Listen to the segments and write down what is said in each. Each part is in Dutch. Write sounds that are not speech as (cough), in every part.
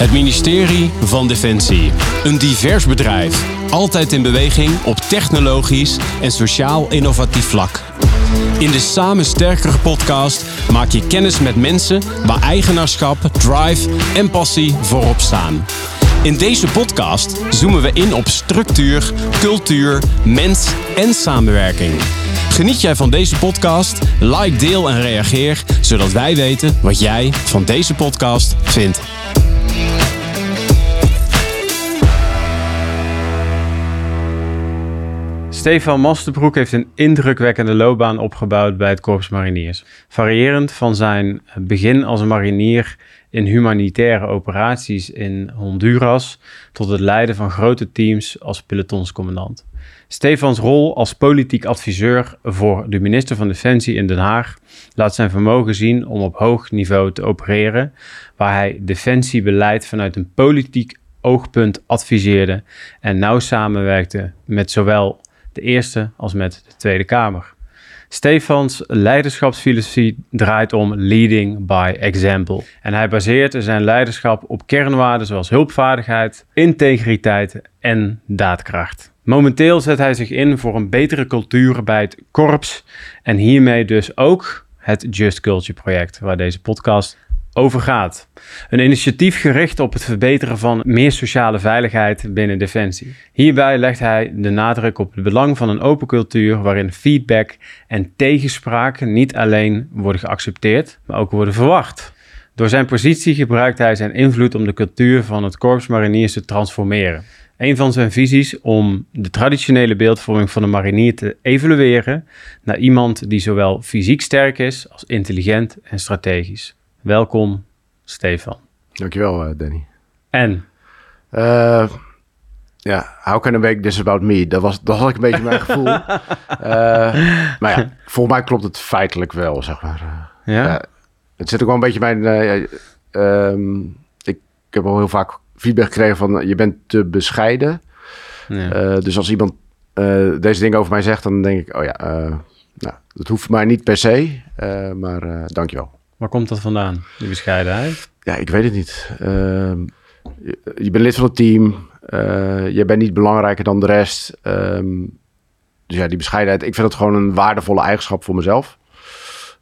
Het ministerie van Defensie. Een divers bedrijf. Altijd in beweging op technologisch en sociaal innovatief vlak. In de Samen Sterkere podcast maak je kennis met mensen waar eigenaarschap, drive en passie voorop staan. In deze podcast zoomen we in op structuur, cultuur, mens en samenwerking. Geniet jij van deze podcast? Like, deel en reageer, zodat wij weten wat jij van deze podcast vindt. Stefan Masterbroek heeft een indrukwekkende loopbaan opgebouwd bij het Korps Mariniers. Variërend van zijn begin als marinier in humanitaire operaties in Honduras tot het leiden van grote teams als pelotonscommandant. Stefans rol als politiek adviseur voor de minister van Defensie in Den Haag laat zijn vermogen zien om op hoog niveau te opereren, waar hij defensiebeleid vanuit een politiek oogpunt adviseerde en nauw samenwerkte met zowel de Eerste als met de Tweede Kamer. Stefans leiderschapsfilosofie draait om leading by example. En hij baseert zijn leiderschap op kernwaarden zoals hulpvaardigheid, integriteit en daadkracht. Momenteel zet hij zich in voor een betere cultuur bij het korps en hiermee dus ook het Just Culture project, waar deze podcast over gaat. Een initiatief gericht op het verbeteren van meer sociale veiligheid binnen Defensie. Hierbij legt hij de nadruk op het belang van een open cultuur waarin feedback en tegenspraak niet alleen worden geaccepteerd, maar ook worden verwacht. Door zijn positie gebruikt hij zijn invloed om de cultuur van het Korps Mariniers te transformeren. Een van zijn visies om de traditionele beeldvorming van de marinier te evalueren naar iemand die zowel fysiek sterk is als intelligent en strategisch. Welkom, Stefan. Dankjewel, uh, Danny. En? Uh, ja, how can I make this about me? Dat was, dat had ik een beetje mijn gevoel. uh, (laughs) maar ja, volgens mij klopt het feitelijk wel, zeg maar. ja? het zit ook wel een beetje mijn... Um, ik, ik, heb al heel vaak feedback gekregen van je bent te bescheiden. Ja. dus als iemand deze dingen over mij zegt, dan denk ik, oh ja, nou, dat hoeft mij niet per se, maar dankjewel. Waar komt dat vandaan, die bescheidenheid? Ja, ik weet het niet. Uh, je, bent lid van het team. Uh, je bent niet belangrijker dan de rest. Um, dus ja, die bescheidenheid. Ik vind het gewoon een waardevolle eigenschap voor mezelf.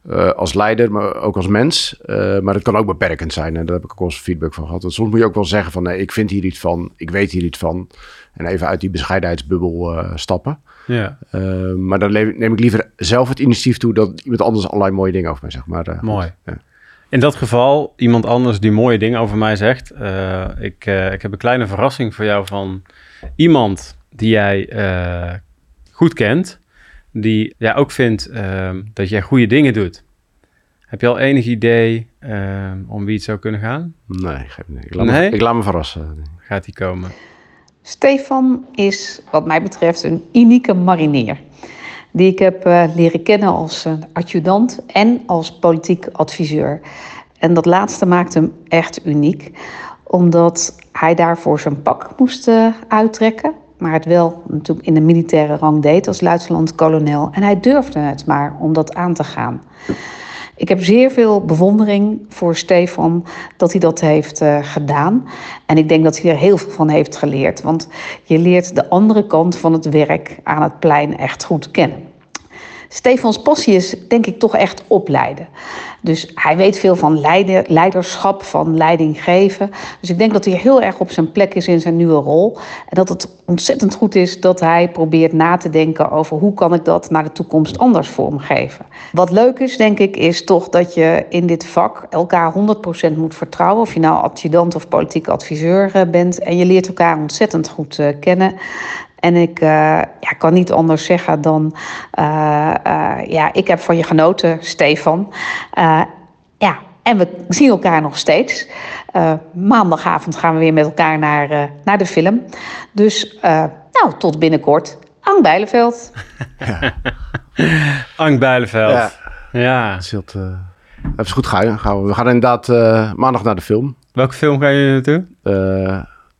Uh, als leider, maar ook als mens. Uh, maar het kan ook beperkend zijn. En daar heb ik ook wel eens feedback van gehad. Soms moet je ook wel zeggen van... Nee, ik vind hier iets van. Ik weet hier iets van. En even uit die bescheidenheidsbubbel stappen. Ja. Uh, maar dan neem ik liever zelf het initiatief toe dat iemand anders allerlei mooie dingen over mij zegt. Maar, uh, Mooi. Ja. In dat geval, iemand anders die mooie dingen over mij zegt. Uh, ik, ik heb een kleine verrassing voor jou van iemand die jij goed kent. Die jij ook vindt dat jij goede dingen doet. Heb je al enig idee om wie het zou kunnen gaan? Nee, ik laat, nee? Me, ik laat me verrassen. Gaat die komen? Stefan is, wat mij betreft, een unieke marinier. Die ik heb uh, leren kennen als uh, adjudant en als politiek adviseur. En dat laatste maakt hem echt uniek, omdat hij daarvoor zijn pak moest uh, uittrekken. Maar het wel natuurlijk in de militaire rang deed als luitenant-kolonel. En hij durfde het maar om dat aan te gaan. Ik heb zeer veel bewondering voor Stefan dat hij dat heeft uh, gedaan. En ik denk dat hij er heel veel van heeft geleerd. Want je leert de andere kant van het werk aan het plein echt goed kennen. Stefans passie is denk ik toch echt opleiden. Dus hij weet veel van leider, leiderschap, van leiding geven. Dus ik denk dat hij heel erg op zijn plek is in zijn nieuwe rol. En dat het ontzettend goed is dat hij probeert na te denken over hoe kan ik dat naar de toekomst anders vormgeven. Wat leuk is, denk ik, is toch dat je in dit vak elkaar 100% moet vertrouwen. Of je nou adjudant of politiek adviseur eh, bent. En je leert elkaar ontzettend goed uh, kennen. En ik uh, ja, kan niet anders zeggen dan, uh, uh, ja, ik heb van je genoten, Stefan. ja, en we zien elkaar nog steeds. maandagavond gaan we weer met elkaar naar, naar de film. Dus nou, tot binnenkort. Ang Bijleveld. (laughs) Ja. Ang Bijleveld. Ja. ja. Dat is goed gaan. gaan we. we gaan inderdaad maandag naar de film. Welke film ga je naartoe?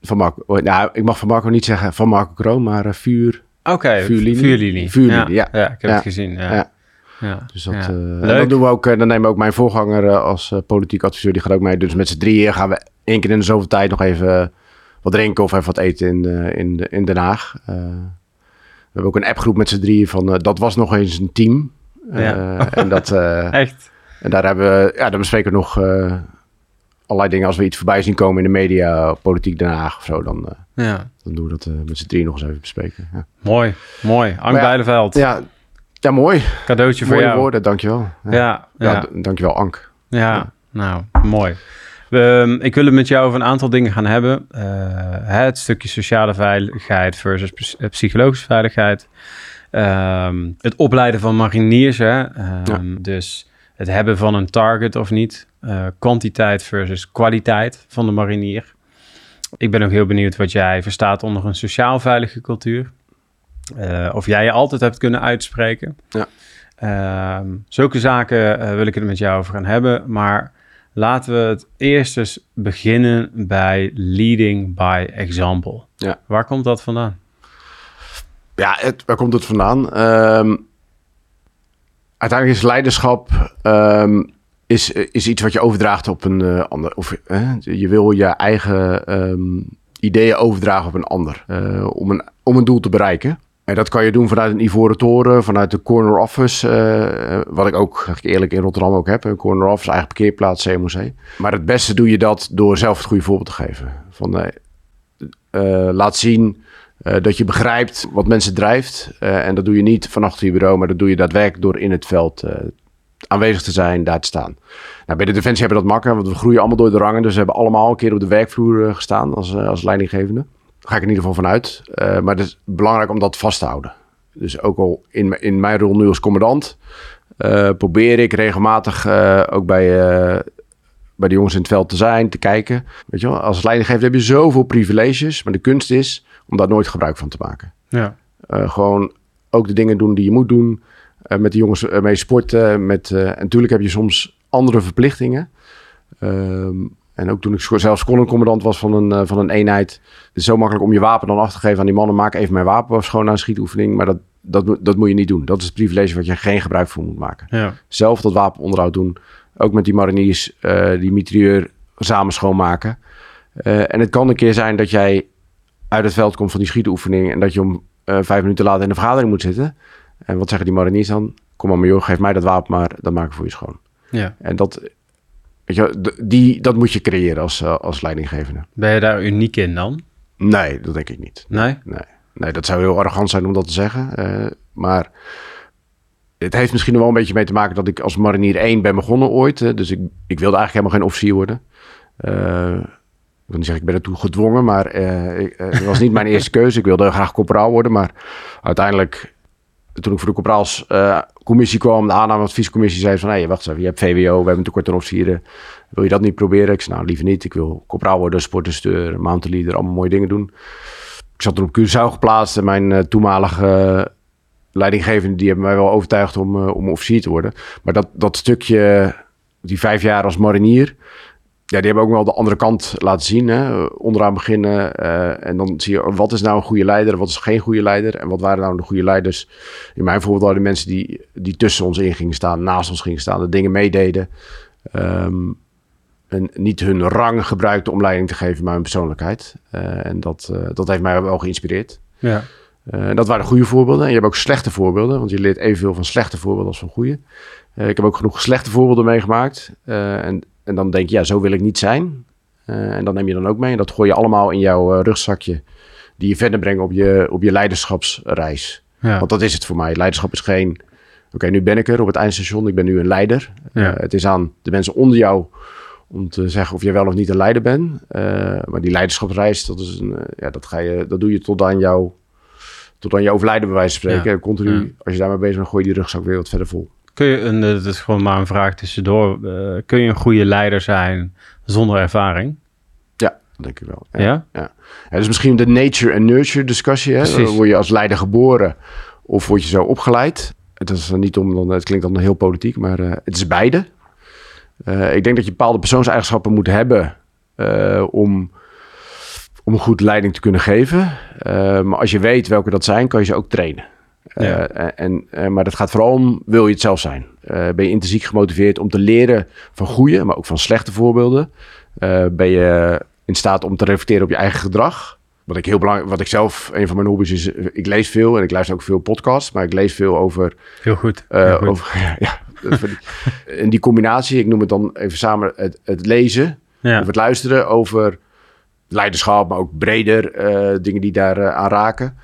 Van Marco, oh, nou, ik mag van Marco niet zeggen van Marco Kroon, maar uh, vuur. Oké, okay, vuurlinie. Vuurlinie. vuurlinie ja. ja. ik heb het gezien. Ja. ja. Dus dat, uh, dan doen we ook, dan nemen we ook mijn voorganger uh, als politiek adviseur, die gaat ook mee. Dus met z'n drieën gaan we één keer in de zoveel tijd nog even wat drinken of even wat eten in, uh, in, in Den Haag. Uh, we hebben ook een appgroep met z'n drieën van, uh, dat was nog eens een team. Ja. en dat, (laughs) Echt? En daar hebben we, ja, daar bespreken we nog allerlei dingen. Als we iets voorbij zien komen in de media, politiek Den Haag of zo, dan, ja. dan doen we dat met z'n drieën nog eens even bespreken. Ja. Mooi, mooi. Ank ja. Ja, ja, mooi. Cadeautje voor Mooie jou. woorden, dankjewel. Ja, ja, ja. dankjewel Ank. Ja, nou, mooi. We, ik wil het met jou over een aantal dingen gaan hebben. Uh, het stukje sociale veiligheid versus psychologische veiligheid. Um, het opleiden van mariniers. Hè? Um, ja. Dus het hebben van een target of niet. Uh, kwantiteit versus kwaliteit van de marinier. Ik ben ook heel benieuwd wat jij verstaat onder een sociaal veilige cultuur. Uh, of jij je altijd hebt kunnen uitspreken. Ja. Uh, zulke zaken uh, wil ik het met jou over gaan hebben. Maar laten we het eerst eens beginnen bij leading by example. Ja. Waar komt dat vandaan? Ja, het, waar komt het vandaan? Um, uiteindelijk is leiderschap um, is, is iets wat je overdraagt op een uh, ander. Of je wil je eigen um, ideeën overdragen op een ander. Uh, om, een, om een doel te bereiken. En dat kan je doen vanuit een ivoren toren, vanuit de corner office. Uh, wat ik ook eerlijk in Rotterdam ook heb. Een corner office, eigen parkeerplaats, CMOC. Maar het beste doe je dat door zelf het goede voorbeeld te geven. Van, laat zien dat je begrijpt wat mensen drijft. en dat doe je niet van achter je bureau, maar dat doe je daadwerkelijk door in het veld aanwezig te zijn, daar te staan. Nou, bij de Defensie hebben we dat makkelijk, want we groeien allemaal door de rangen. Dus we hebben allemaal een keer op de werkvloer gestaan als, als leidinggevende ga ik in ieder geval vanuit. Maar het is belangrijk om dat vast te houden. Dus ook al in, in mijn rol nu als commandant, probeer ik regelmatig ook bij, bij de jongens in het veld te zijn, te kijken. Weet je wel, als leidinggever heb je zoveel privileges, maar de kunst is om daar nooit gebruik van te maken. Ja. gewoon ook de dingen doen die je moet doen. met de jongens mee sporten. Met, en natuurlijk heb je soms andere verplichtingen. Ehm, en ook toen ik zelfs colonelcommandant was van een, van een eenheid. Het is zo makkelijk om je wapen dan af te geven aan die mannen. Maak even mijn wapen schoon na een schietoefening. Maar dat, dat, dat moet je niet doen. Dat is het privilege wat je geen gebruik van moet maken. Ja. Zelf dat wapenonderhoud doen. Ook met die mariniers, die mitrailleur samen schoonmaken. Uh, en het kan een keer zijn dat jij uit het veld komt van die schietoefening. En dat je om vijf minuten later in de vergadering moet zitten. En wat zeggen die mariniers dan? Kom maar, major, geef mij dat wapen maar. Dan maak ik voor je schoon. Ja. En dat Weet je, die, dat moet je creëren als, uh, als leidinggevende. Ben je daar uniek in dan? Nee, dat denk ik niet. Nee? Nee, nee dat zou heel arrogant zijn om dat te zeggen. Uh, maar het heeft misschien wel een beetje mee te maken dat ik als marinier 1 ben begonnen ooit. Dus ik, ik wilde eigenlijk helemaal geen officier worden. Ik wil ik ben ertoe gedwongen, maar ik, het was niet mijn eerste keuze. Ik wilde graag corporaal worden, maar uiteindelijk toen ik voor de Copraals uh, commissie kwam, de aannameadviescommissie zei van, hé, hey, wacht eens even, je hebt VWO, we hebben tekort aan officieren. Wil je dat niet proberen? Ik zei, nou, liever niet. Ik wil Copraal worden, sportinstructeur, mountain leader, allemaal mooie dingen doen. Ik zat toen op Curaçao geplaatst en mijn toenmalige uh, leidinggevende, die hebben mij wel overtuigd om, om officier te worden. Maar dat, dat stukje, die vijf jaar als marinier, ja, die hebben ook wel de andere kant laten zien. Hè? Onderaan beginnen uh, en dan zie je wat is nou een goede leider, wat is geen goede leider en wat waren nou de goede leiders. In mijn voorbeeld waren de mensen die, die tussen ons in gingen staan, naast ons gingen staan, de dingen meededen. Um, en niet hun rang gebruikten om leiding te geven, maar hun persoonlijkheid. Uh, en dat, uh, dat heeft mij wel geïnspireerd. Ja. Uh, dat waren goede voorbeelden. En je hebt ook slechte voorbeelden, want je leert evenveel van slechte voorbeelden als van goede. ik heb ook genoeg slechte voorbeelden meegemaakt. en en dan denk je, ja, zo wil ik niet zijn. Uh, en dan neem je dan ook mee. En dat gooi je allemaal in jouw uh, rugzakje. Die je verder brengt op je, op je leiderschapsreis. Ja. Want dat is het voor mij. Leiderschap is geen... Oké, okay, nu ben ik er op het eindstation. Ik ben nu een leider. Ja. Uh, het is aan de mensen onder jou om te zeggen of je wel of niet een leider bent. maar die leiderschapsreis, dat, is een, ja, dat, ga je, dat doe je tot aan jou, tot aan je overlijden bij wijze van spreken. Ja. Continu, als je daarmee bezig bent, gooi je die rugzak weer wat verder vol. Kun je, en dat is gewoon maar een vraag tussendoor, uh, kun je een goede leider zijn zonder ervaring? Ja, denk ik wel. Ja? ja. ja dus misschien de nature en nurture discussie. Hè? Precies. Word je als leider geboren of word je zo opgeleid? Het, is niet om, dan, het klinkt dan heel politiek, maar uh, het is beide. Uh, ik denk dat je bepaalde persoonseigenschappen moet hebben om, om goed leiding te kunnen geven. maar als je weet welke dat zijn, kan je ze ook trainen. Ja. Uh, en, uh, maar dat gaat vooral om, wil je het zelf zijn? Uh, ben je intrinsiek gemotiveerd om te leren van goede, maar ook van slechte voorbeelden? Eh, ben je in staat om te reflecteren op je eigen gedrag? Wat ik heel belangrijk, wat ik zelf, een van mijn hobby's is, eh, ik lees veel en ik luister ook veel podcasts, maar ik lees veel over, Heel goed. eh, heel goed. over (laughs) ja, en die combinatie, ik noem het dan even samen het, het lezen ja. of het luisteren over leiderschap, maar ook breder eh, dingen die daar eh, aan raken.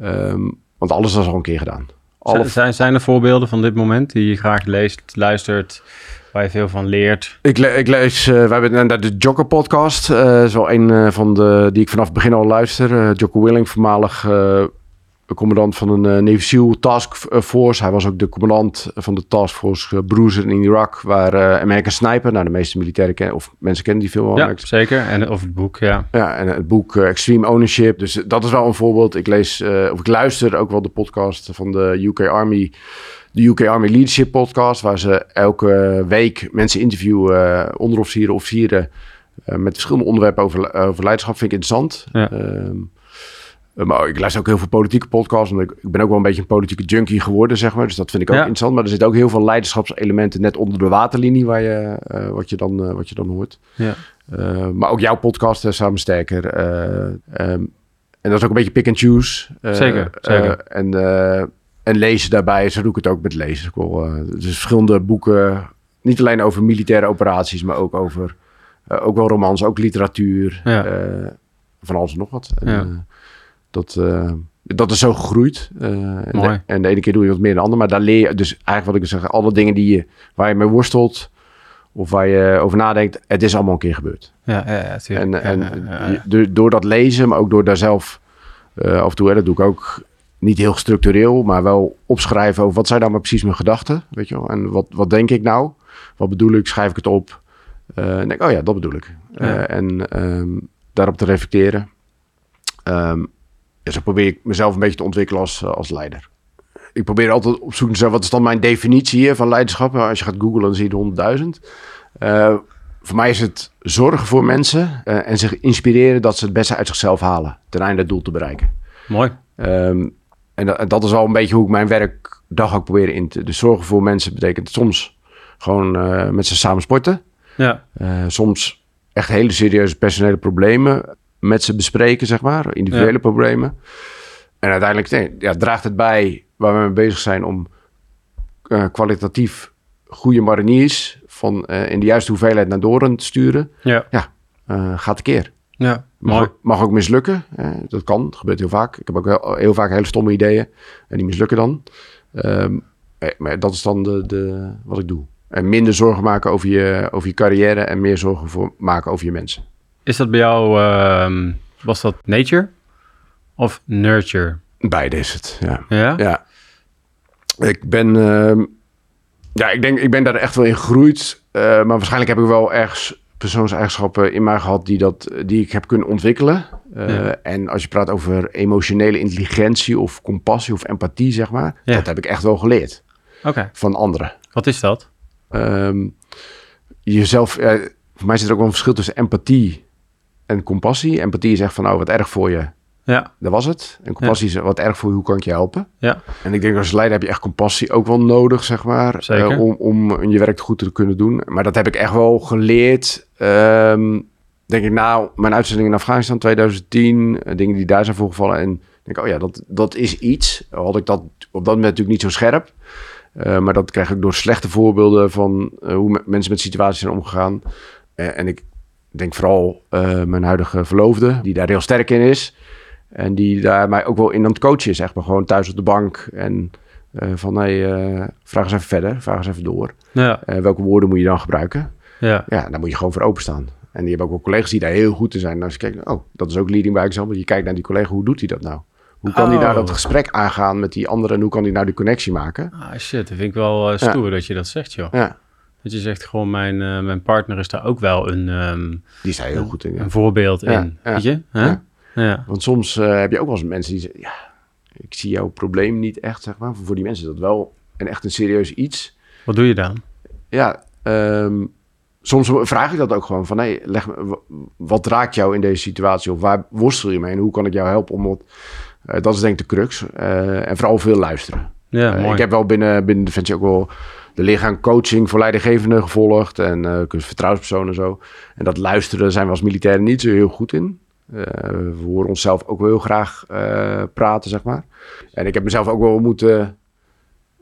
Ehm, want alles is al een keer gedaan. Alle Zijn- Zijn, er voorbeelden van dit moment die je graag leest, luistert, waar je veel van leert? Ik, le- ik lees, eh, we hebben inderdaad de Jocker podcast. eh, Dat is wel een eh, van de die ik vanaf het begin al luister. Eh Jocko Willing, voormalig eh, commandant van een uh, Navy SEAL Task Force. Hij was ook de commandant van de Task Force uh, Bruiser in Irak, waar eh American Sniper, nou de meeste militairen kennen, of mensen kennen die film. Ja, American zeker. En, of het boek, ja. Ja, en het boek eh, Extreme Ownership. Dus dat is wel een voorbeeld. Ik lees, eh, of ik luister ook wel de podcast van de UK Army, de UK Army Leadership podcast, waar ze elke week mensen interviewen, eh, onderofficieren, officieren, eh, met verschillende onderwerpen over, over leiderschap. Vind ik interessant. Ja. Ehm, eh, maar ik luister ook heel veel politieke podcasts. Want ik, ik ben ook wel een beetje een politieke junkie geworden, zeg maar. Dus dat vind ik ook Ja. interessant. Maar er zitten ook heel veel leiderschapselementen net onder de waterlinie, waar je, eh, wat, je dan, eh, wat je dan hoort. ja. Uh, maar ook jouw podcast, Samen Sterker. Um, en dat is ook een beetje pick and choose. Zeker, zeker. en, en lezen daarbij, zo doe ik het ook met lezen. Dus verschillende boeken, niet alleen over militaire operaties, maar ook over ook wel romans, ook literatuur. Ja. van alles en nog wat. En, Ja. Dat, dat is zo gegroeid. en, Mooi. de, en de ene keer doe je wat meer dan de andere. Maar daar leer je, dus eigenlijk wat ik wil zeggen, alle dingen die je, waar je mee worstelt of waar je over nadenkt, het is allemaal een keer gebeurd. Ja, ja, ja. En, en Ja, ja, ja. je- door- dat lezen, maar ook door daar zelf eh, af en toe, hè, dat doe ik ook niet heel structureel, maar wel opschrijven over wat zijn nou maar precies mijn gedachten, weet je wel, en wat, wat denk ik nou, wat bedoel ik, schrijf ik het op, Eh, en denk, oh ja, dat bedoel ik. Eh, en ehm, daarop te reflecteren. Ehm, ja, zo probeer ik mezelf een beetje te ontwikkelen als, eh, als leider. Ik probeer altijd op zoek naar wat is dan mijn definitie hier van leiderschap. Nou, Als je gaat googlen, dan zie je de 100.000. Eh, voor mij is het zorgen voor mensen eh, en zich inspireren dat ze het beste uit zichzelf halen. Ten einde het doel te bereiken. Mooi. Ehm, en, dat, is al een beetje hoe ik mijn werkdag ook probeer in te... Dus zorgen voor mensen betekent soms gewoon met ze samen sporten. Ja, soms echt hele serieuze personele problemen met ze bespreken, zeg maar. Individuele Ja. problemen. En uiteindelijk nee, ja, draagt het bij waar we mee bezig zijn om eh, kwalitatief goede mariniers van eh, in de juiste hoeveelheid naar Doren te sturen. ja, gaat een keer. ja. Mag, ook, mag ook mislukken. dat kan, dat gebeurt heel vaak. Ik heb ook heel, heel vaak hele stomme ideeën en die mislukken dan. Ehm, eh, maar dat is dan de, de, wat ik doe. En minder zorgen maken over je, over je carrière en meer zorgen voor maken over je mensen. Is dat bij jou, ehm, was dat nature of nurture? Beide is het, ja. Ja? Ja. Ik ben, ehm, ja, ik denk, ik ben daar echt wel in gegroeid. eh, maar waarschijnlijk heb ik wel ergens persoonseigenschappen in mij gehad die, dat, die ik heb kunnen ontwikkelen. Eh, Ja. En als je praat over emotionele intelligentie of compassie of empathie, zeg maar. Ja. Dat heb ik echt wel geleerd van anderen. Wat is dat? Ehm, jezelf, eh, voor mij zit er ook wel een verschil tussen empathie en compassie. Empathie is echt van, oh, wat erg voor je. Ja, Dat was het. En compassie is wat erg voor je, hoe kan ik je helpen? ja, En ik denk als leider heb je echt compassie ook wel nodig, zeg maar. Eh, om, om je werk goed te kunnen doen. Maar dat heb ik echt wel geleerd. ehm, denk ik, nou, mijn uitzending in Afghanistan 2010, eh, dingen die daar zijn voorgevallen. En ik denk, oh ja, dat, dat is iets. Had ik dat op dat moment natuurlijk niet zo scherp. Eh, maar dat krijg ik door slechte voorbeelden van hoe me- mensen met situaties zijn omgegaan. En ik denk vooral eh, mijn huidige verloofde, die daar heel sterk in is. En die daar mij ook wel in aan het coachen is. Echt maar gewoon thuis op de bank. En eh, van, hey, eh, vraag eens even verder. Vraag eens even door. ja, welke woorden moet je dan gebruiken? ja. Ja, daar moet je gewoon voor openstaan. En die hebben ook wel collega's die daar heel goed in zijn. En als je kijkt, oh, dat is ook leading by example. Je kijkt naar die collega, hoe doet hij dat nou? Hoe kan hij nou dat Oh. gesprek aangaan met die andere en hoe kan hij nou die connectie maken? Ah, shit, dat vind ik wel stoer dat je dat zegt, joh. Ja, Dat je zegt gewoon, mijn, eh, mijn partner is daar ook wel een, ehm, die is daar heel goed in. Ja. een voorbeeld Ja, in, ja, weet je? Ja. Want soms eh, heb je ook wel eens mensen die zeggen, ja, ik zie jouw probleem niet echt, zeg maar. Voor die mensen is dat wel een, echt een serieus iets. Wat doe je dan? Ja, ehm, soms vraag ik dat ook gewoon van, hey, leg me, wat raakt jou in deze situatie? Of waar worstel je mee en hoe kan ik jou helpen om wat... eh, dat is denk ik de crux. En vooral veel luisteren. Ja, mooi. ik heb wel binnen, binnen Defensie ook wel de coaching voor leidinggevenden gevolgd en uh, vertrouwenspersonen en zo. En dat luisteren zijn we als militairen niet zo heel goed in. Uh, we horen onszelf ook wel heel graag uh, praten, zeg maar. En ik heb mezelf ook wel moeten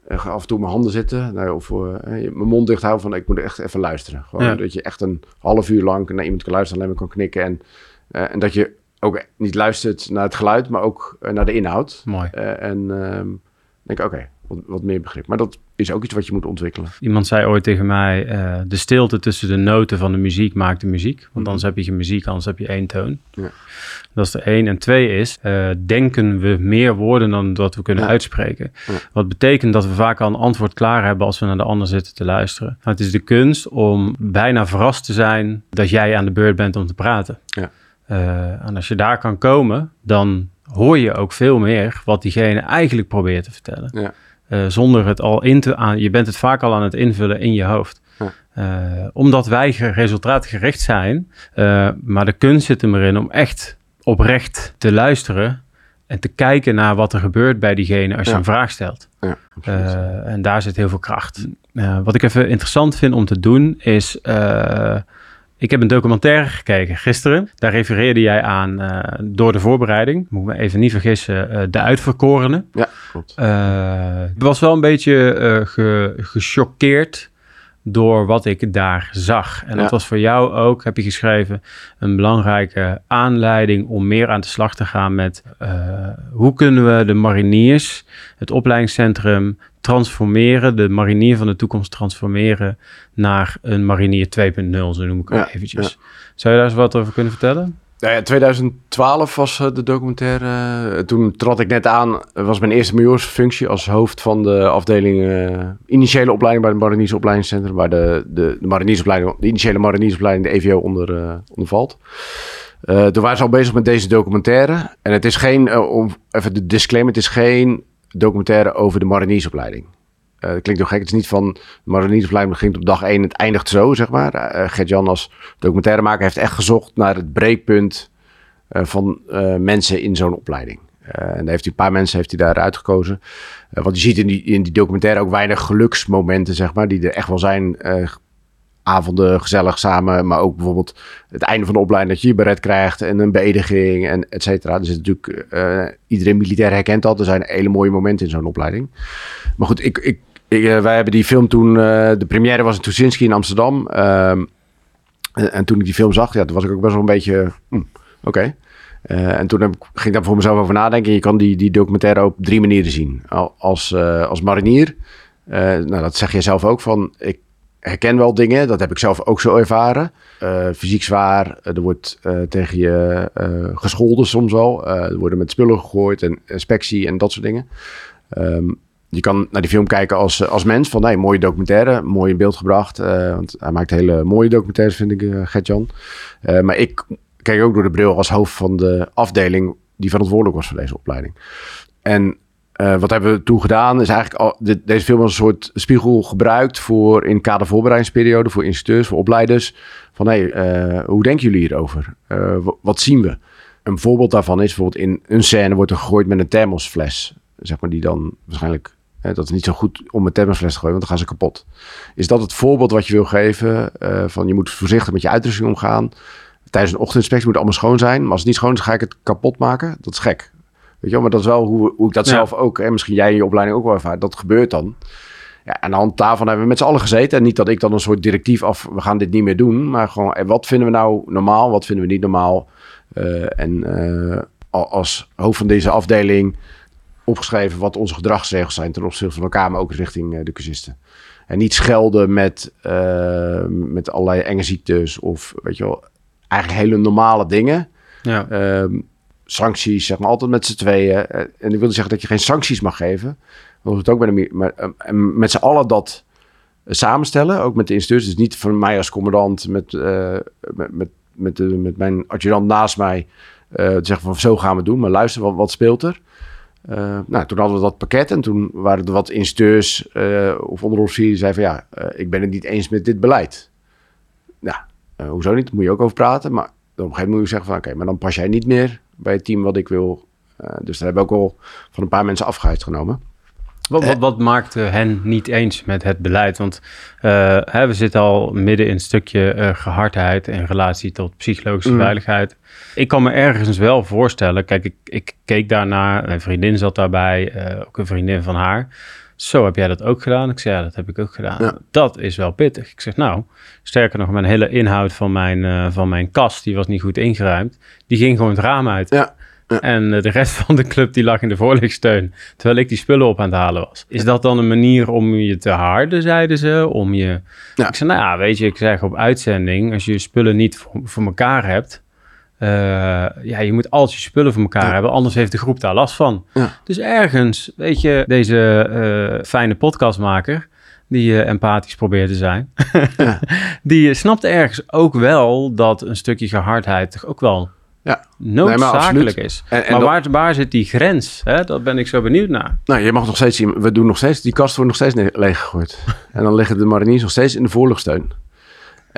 af en toe mijn handen zitten. Nou, of mijn mond dicht houden van ik moet echt even luisteren. Gewoon dat je echt een half uur lang naar iemand kan luisteren, alleen maar kan knikken. En, en dat je ook niet luistert naar het geluid, maar ook naar de inhoud. Mooi. en ehm, denk oké, wat, wat, meer begrip. Maar dat is ook iets wat je moet ontwikkelen. Iemand zei ooit tegen mij, uh, de stilte tussen de noten van de muziek maakt de muziek. Want mhm. anders heb je geen muziek, anders heb je één toon. Ja. Dat is de één. En twee is, uh, denken we meer woorden dan dat we kunnen uitspreken. Wat betekent dat we vaak al een antwoord klaar hebben als we naar de ander zitten te luisteren. Nou, het is de kunst om bijna verrast te zijn dat jij aan de beurt bent om te praten. Ja. Uh, en als je daar kan komen, dan hoor je ook veel meer wat diegene eigenlijk probeert te vertellen. Ja. Uh, zonder het al in te aan. Je bent het vaak al aan het invullen in je hoofd. Ja. Uh, omdat wij resultaatgericht zijn. Uh, maar de kunst zit er erin om echt oprecht te luisteren. En te kijken naar wat er gebeurt bij diegene als je een vraag stelt. Ja, en daar zit heel veel kracht. wat ik even interessant vind om te doen is ik heb een documentaire gekeken gisteren. Daar refereerde jij aan uh, door de voorbereiding. Moet me even niet vergissen. Uh, de uitverkorenen. Ja, klopt. Uh, ik was wel een beetje ge, gechoqueerd door wat ik daar zag. En dat was voor jou ook, heb je geschreven, een belangrijke aanleiding om meer aan de slag te gaan met hoe kunnen we de mariniers, het opleidingscentrum, transformeren, de marinier van de toekomst transformeren naar een marinier 2.0, zo noem ik het eventjes. Zou je daar eens wat over kunnen vertellen? Nou ja, 2012 was eh, de documentaire. Eh, toen trad ik net aan. was mijn eerste majoorsfunctie als hoofd van de afdeling uh, initiële opleiding bij het Mariniersopleidingscentrum. Waar de, de, de mariniersopleiding, de initiële mariniersopleiding, de EVO, onder, uh, onder valt. Uh, toen waren ze al bezig met deze documentaire. En het is geen, om even de disclaimer, het is geen documentaire over de mariniersopleiding. Uh, dat klinkt toch gek. Het is niet van de mariniersopleiding begint op dag 1 en het eindigt zo, zeg maar. Uh, Gert-Jan als documentairemaker heeft echt gezocht naar het breekpunt van mensen in zo'n opleiding. en daar heeft hij een paar mensen heeft hij daar uitgekozen. want je ziet in die, in die documentaire ook weinig geluksmomenten, zeg maar, die er echt wel zijn avonden gezellig samen. Maar ook bijvoorbeeld het einde van de opleiding dat je je beret krijgt en een beëdiging en et cetera. Dus natuurlijk, uh, iedereen militair herkent dat. Er zijn hele mooie momenten in zo'n opleiding. Maar goed, ik, ik, uh, wij hebben die film toen, uh, de première was in Tuschinski in Amsterdam. Ehm, en, en, toen ik die film zag, ja, toen was ik ook best wel een beetje, hm, oké. en toen heb, ging ik daar voor mezelf over nadenken. Je kan die, die documentaire op drie manieren zien. Als, als marinier, nou, dat zeg je zelf ook van, ik herken wel dingen. Dat heb ik zelf ook zo ervaren. Uh, fysiek zwaar. er wordt uh, tegen je uh, gescholden soms wel. er worden met spullen gegooid en inspectie en dat soort dingen. Um, je kan naar die film kijken als, als mens. Van nee, mooie documentaire. Mooi in beeld gebracht. want hij maakt hele mooie documentaires, vind ik, Gert-Jan. maar ik kijk ook door de bril als hoofd van de afdeling die verantwoordelijk was voor deze opleiding. En uh, wat hebben we toen gedaan? Is eigenlijk al, deze film als een soort spiegel gebruikt voor in kader voorbereidingsperiode, voor instructeurs, voor opleiders. Van hé, uh, hoe denken jullie hierover? Uh, wat zien we? Een voorbeeld daarvan is bijvoorbeeld in een scène wordt er gegooid met een thermosfles. Zeg maar die dan waarschijnlijk, hè, dat is niet zo goed om een thermosfles te gooien, want dan gaan ze kapot. Is dat het voorbeeld wat je wil geven? van je moet voorzichtig met je uitrusting omgaan. Tijdens een ochtendinspectie moet het allemaal schoon zijn. Maar als het niet schoon is, ga ik het kapot maken. Dat is gek. Weet je wel, maar dat is wel hoe, hoe ik dat zelf ook, en misschien jij in je opleiding ook wel ervaart, dat gebeurt dan. Ja, en aan de hand daarvan hebben we met z'n allen gezeten. En niet dat ik dan een soort directief af, we gaan dit niet meer doen. Maar gewoon, en wat vinden we nou normaal, wat vinden we niet normaal? Uh, en uh, als hoofd van deze afdeling opgeschreven wat onze gedragsregels zijn ten opzichte van elkaar, maar ook richting uh, de cursisten. En niet schelden met, met allerlei enge ziektes of weet je wel, eigenlijk hele normale dingen. Ja. Ehm, sancties, zeg maar, altijd met z'n tweeën. Eh, en ik wilde zeggen dat je geen sancties mag geven. Want het ook bij de, eh, met z'n allen dat eh, samenstellen, ook met de instructeurs. Dus niet van mij als commandant met, met, met, met, de, met mijn adjudant naast mij uh, zeggen van zo gaan we doen. Maar luister, wat, speelt er? Nou, toen hadden we dat pakket en toen waren er wat instructeurs of onderofficieren die zeiden van ja, ik ben het niet eens met dit beleid. Nou, hoezo niet? Daar moet je ook over praten. Maar op een gegeven moment moet je zeggen van oké, maar dan pas jij niet meer bij het team wat ik wil. Uh, dus daar hebben we ook al van een paar mensen afscheid genomen. Wat, wat, wat maakte hen niet eens met het beleid? Want uh, hè, we zitten al midden in een stukje uh, gehardheid in relatie tot psychologische mm. veiligheid. Ik kan me ergens wel voorstellen, kijk, ik, ik keek daarnaar, mijn vriendin zat daarbij, uh, ook een vriendin van haar. Zo heb jij dat ook gedaan? Ik zei, ja, dat heb ik ook gedaan. Ja. Dat is wel pittig. Ik zeg, nou, sterker nog, mijn hele inhoud van mijn, van mijn kast, die was niet goed ingeruimd. Die ging gewoon het raam uit. Ja. En eh, de rest (laughs) van de club die lag in de voorlichtsteun. Terwijl ik die spullen op aan het halen was. Is dat dan een manier om je te harden, zeiden ze? Om je... Ik zei, nou ja, weet je, ik zeg op uitzending... als je je spullen niet voor, voor elkaar hebt... Uh, ja, je moet altijd je spullen voor elkaar hebben, anders heeft de groep daar last van. Dus ergens, weet je, deze uh, fijne podcastmaker, die uh, empathisch probeert te zijn, (laughs) ja. die snapt ergens ook wel dat een stukje gehardheid toch ook wel ja. noodzakelijk is. En, maar waar, waar zit die grens? Hè? Dat ben ik zo benieuwd naar. Nou, je mag nog steeds zien, we doen nog steeds, die kast wordt nog steeds leeggegooid. (laughs) en dan liggen de mariniers nog steeds in de voorluchtsteun.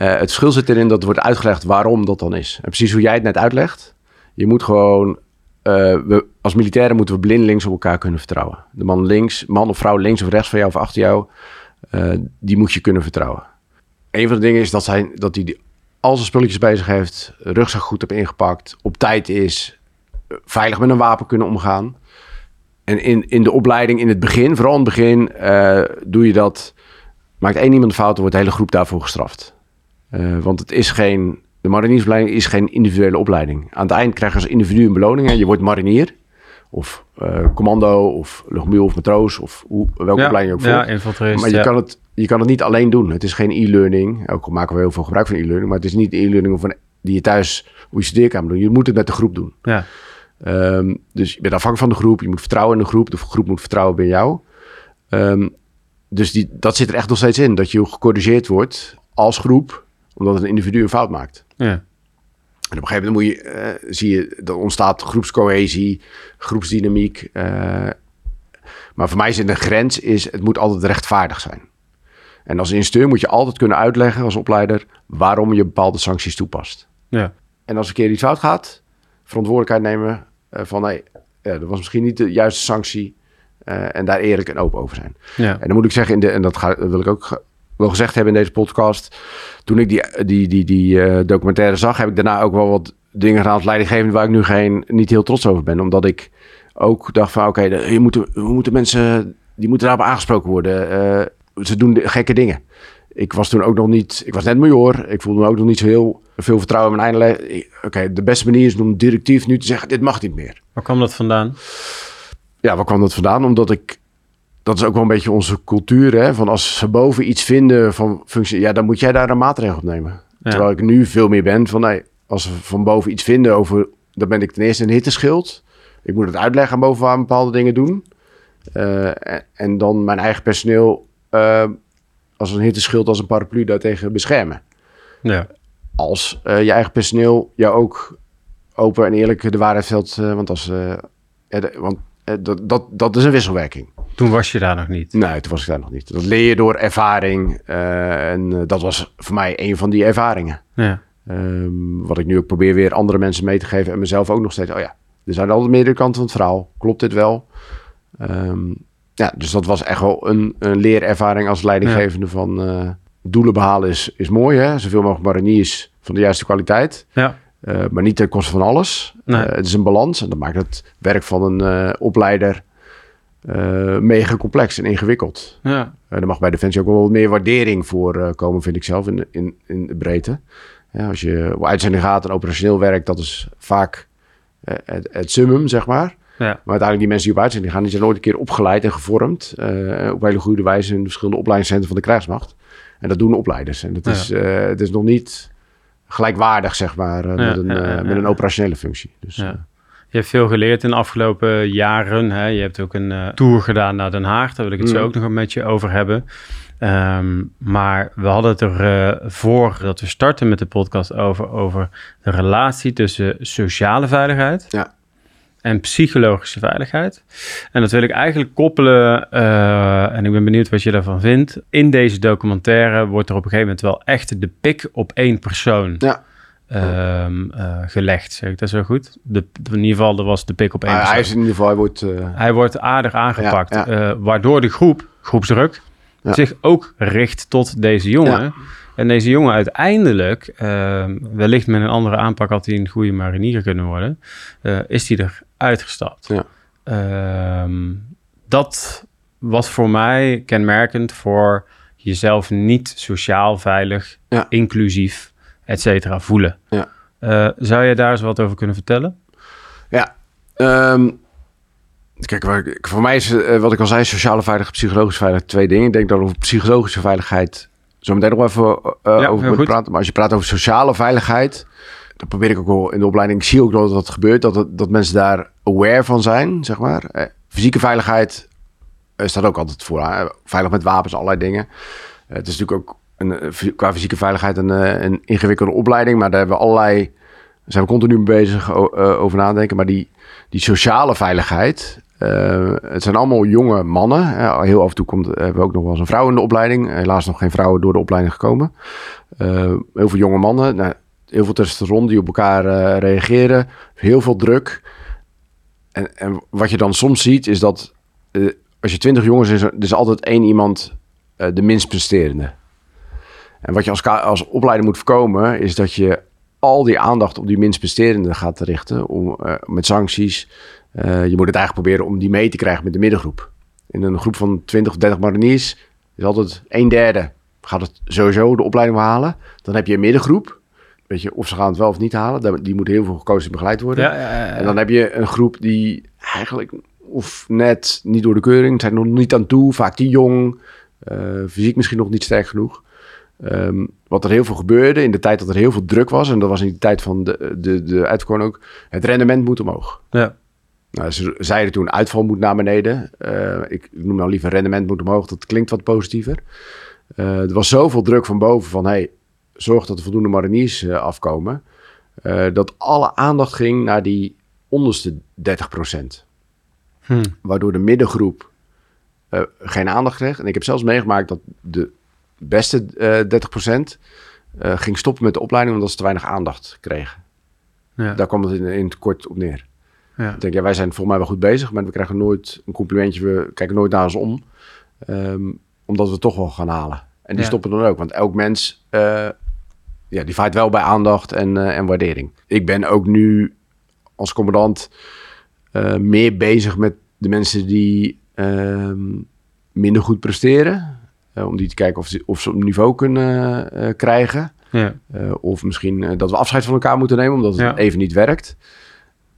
Uh, het verschil zit erin dat wordt uitgelegd waarom dat dan is. En precies hoe jij het net uitlegt. Je moet gewoon, uh, we, als militairen moeten we blindelings op elkaar kunnen vertrouwen. De man links, man of vrouw links of rechts van jou of achter jou, uh, die moet je kunnen vertrouwen. Een van de dingen is dat, zij, dat die al zijn spulletjes bezig heeft, rugzak goed heb ingepakt, op tijd is, veilig met een wapen kunnen omgaan. En in, in de opleiding in het begin, vooral in het begin, doe je dat. Maakt één iemand fout, dan wordt de hele groep daarvoor gestraft. Uh, want het is geen. De mariniersopleiding is geen individuele opleiding. Aan het eind krijg je als individu een beloning. Je wordt marinier. Of uh, commando, of luchtmobiel, of matroos, of hoe, welke ja, opleiding je ook volgt. Ja, maar je, ja. kan het, je kan het niet alleen doen. Het is geen e-learning. Ook al maken we heel veel gebruik van e-learning. Maar het is niet e-learning van, die je thuis op je studeerkamer doet. Je moet het met de groep doen. Ja. Um, dus je bent afhankelijk van de groep. Je moet vertrouwen in de groep. De groep moet vertrouwen bij jou. Um, dus die, dat zit er echt nog steeds in. Dat je gecorrigeerd wordt als groep. Omdat een individu een fout maakt. Ja. En op een gegeven moment moet je, uh, zie je, er ontstaat groepscohesie, groepsdynamiek. Uh, maar voor mij is het een grens, is het moet altijd rechtvaardig zijn. En als instructeur moet je altijd kunnen uitleggen als opleider waarom je bepaalde sancties toepast. Ja. En als een keer iets fout gaat, verantwoordelijkheid nemen uh, van nee, dat was misschien niet de juiste sanctie. en daar eerlijk en open over zijn. Ja. En dan moet ik zeggen, in de, en dat, ga, dat wil ik ook wel gezegd hebben in deze podcast. Toen ik die, die, die, die uh, documentaire zag, heb ik daarna ook wel wat dingen gedaan als leidinggevende waar ik nu geen, niet heel trots over ben. Omdat ik ook dacht van oké, okay, je moeten, we moeten mensen, die moeten daarop aangesproken worden. Uh, ze doen gekke dingen. Ik was toen ook nog niet, ik was net major. Ik voelde me ook nog niet zo heel veel vertrouwen in mijn einde. Oké, okay, de beste manier is om directief nu te zeggen, dit mag niet meer. Waar kwam dat vandaan? Ja, waar kwam dat vandaan? Omdat ik dat is ook wel een beetje onze cultuur. Hè? Van als ze boven iets vinden van functie, ja, dan moet jij daar een maatregel op nemen. Ja. Terwijl ik nu veel meer ben van nee, als ze van boven iets vinden over, dan ben ik ten eerste een hitteschild. Ik moet het uitleggen aan boven waar bepaalde dingen doen. Uh, en, en, dan mijn eigen personeel uh, als een hitteschild, als een paraplu daartegen beschermen. Ja. Als uh, je eigen personeel jou ook open en eerlijk de waarheid vertelt. want als, ja, de, want dat, dat, dat is een wisselwerking. Toen was je daar nog niet? Nee, toen was ik daar nog niet. Dat leer je door ervaring. Uh, en uh, dat was voor mij een van die ervaringen. Ja. Um, wat ik nu ook probeer weer andere mensen mee te geven. En mezelf ook nog steeds. Oh ja, er zijn altijd meerdere kanten van het verhaal. Klopt dit wel? Um, ja, dus dat was echt wel een, een leerervaring als leidinggevende ja. van... Uh, doelen behalen is, is mooi, hè? Zoveel mogelijk mariniers van de juiste kwaliteit. Ja. Uh, maar niet ten koste van alles. Nee. Uh, het is een balans en dat maakt het werk van een uh, opleider mega complex en ingewikkeld. Ja. er mag bij Defensie ook wel wat meer waardering voor komen, vind ik zelf, in, in, in de breedte. Ja, als je op uitzending gaat en operationeel werk, dat is vaak het, het summum, zeg maar. Ja. Maar uiteindelijk die mensen die op uitzending gaan, die zijn nooit een keer opgeleid en gevormd. op hele goede wijze in de verschillende opleidingscentra van de krijgsmacht. En dat doen opleiders. En dat is, het is nog niet gelijkwaardig, zeg maar, uh, Ja, met, een, ja, met een operationele functie. Dus, uh, Je hebt veel geleerd in de afgelopen jaren. Hè? Je hebt ook een tour gedaan naar Den Haag. Daar wil ik het zo Mm. ook nog met je over hebben. Um, maar we hadden het er uh, voor dat we starten met de podcast over, over de relatie tussen sociale veiligheid Ja. En psychologische veiligheid. En dat wil ik eigenlijk koppelen, uh, en ik ben benieuwd wat je daarvan vindt. In deze documentaire wordt er op een gegeven moment wel echt de pik op één persoon Ja. ehm, eh, gelegd, zeg ik dat zo goed? De, in ieder geval, er was de pik op één Hij, hij is in ieder geval, hij wordt... eh, Hij wordt aardig aangepakt, Ja, eh, waardoor de groep, groepsdruk, Ja. zich ook richt tot deze jongen. En deze jongen uiteindelijk, ehm, wellicht met een andere aanpak had hij een goede marinier kunnen worden, eh, is hij er uitgestapt. Ja. Ehm, dat was voor mij kenmerkend voor jezelf niet sociaal veilig, Ja. inclusief, et cetera, voelen. Ja. Eh, zou je daar eens wat over kunnen vertellen? Ja, ehm, kijk, waar ik- voor mij is, eh, wat ik al zei, sociale veiligheid, psychologische veiligheid, twee dingen. Ik denk dat over psychologische veiligheid zo meteen nog even eh, Ja, over moeten praten. Maar als je praat over sociale veiligheid, dan probeer ik ook wel in de opleiding, ik zie ook dat dat gebeurt, dat, het- dat mensen daar aware van zijn, zeg maar. Eh, fysieke veiligheid eh, staat ook altijd voor. hè. Veilig met wapens, allerlei dingen. Eh, het is natuurlijk ook een, qua fysieke veiligheid een, een ingewikkelde opleiding, maar daar hebben we allerlei, daar zijn we continu mee bezig over nadenken. Maar die, die sociale veiligheid, eh, het zijn allemaal jonge mannen. heel af en toe komt, hebben we ook nog wel eens een vrouw in de opleiding. Helaas nog geen vrouwen door de opleiding gekomen. Eh, heel veel jonge mannen, nou, heel veel testosteron die op elkaar eh, reageren. Heel veel druk. En, en wat je dan soms ziet is dat eh, als je twintig jongens is, er is altijd één iemand eh, de minst presterende. En wat je als, als opleider moet voorkomen, is dat je al die aandacht op die minst presterende gaat richten. Om, eh, met sancties. Eh, je moet het eigenlijk proberen om die mee te krijgen met de middengroep. In een groep van 20 of 30 mariniers is altijd een derde gaat het sowieso de opleiding halen. Dan heb je een middengroep. Weet je, of ze gaan het wel of niet halen. Die moet heel veel gekozen en begeleid worden. Ja, ja, ja. En dan heb je een groep die eigenlijk of net niet door de keuring, zijn nog niet aan toe, vaak te jong, eh, fysiek misschien nog niet sterk genoeg. Ehm, wat er heel veel gebeurde in de tijd dat er heel veel druk was, en dat was in de tijd van de, de, de uitverkoren ook, het rendement moet omhoog. ja. Nou, ze zeiden toen uitval moet naar beneden. Eh, ik noem nou liever rendement moet omhoog, dat klinkt wat positiever. Eh, er was zoveel druk van boven van, hey, zorg dat er voldoende mariniers eh, afkomen. dat alle aandacht ging naar die onderste 30%. Hm. Waardoor de middengroep geen aandacht kreeg. En ik heb zelfs meegemaakt dat de beste eh 30% eh, ging stoppen met de opleiding omdat ze te weinig aandacht kregen. Ja. Daar kwam het in, in het kort op neer. Ja. Ik denk, ja, wij zijn volgens mij wel goed bezig, maar we krijgen nooit een complimentje. We kijken nooit naar ons om, ehm, omdat we het toch wel gaan halen. En die Ja. stoppen dan ook, want elk mens, eh, ja, die vaart wel bij aandacht en, eh, en waardering. Ik ben ook nu als commandant eh, meer bezig met de mensen die ehm, minder goed presteren. Om die te kijken of ze, of ze op niveau kunnen krijgen. Ja. Of misschien dat we afscheid van elkaar moeten nemen omdat het even niet werkt.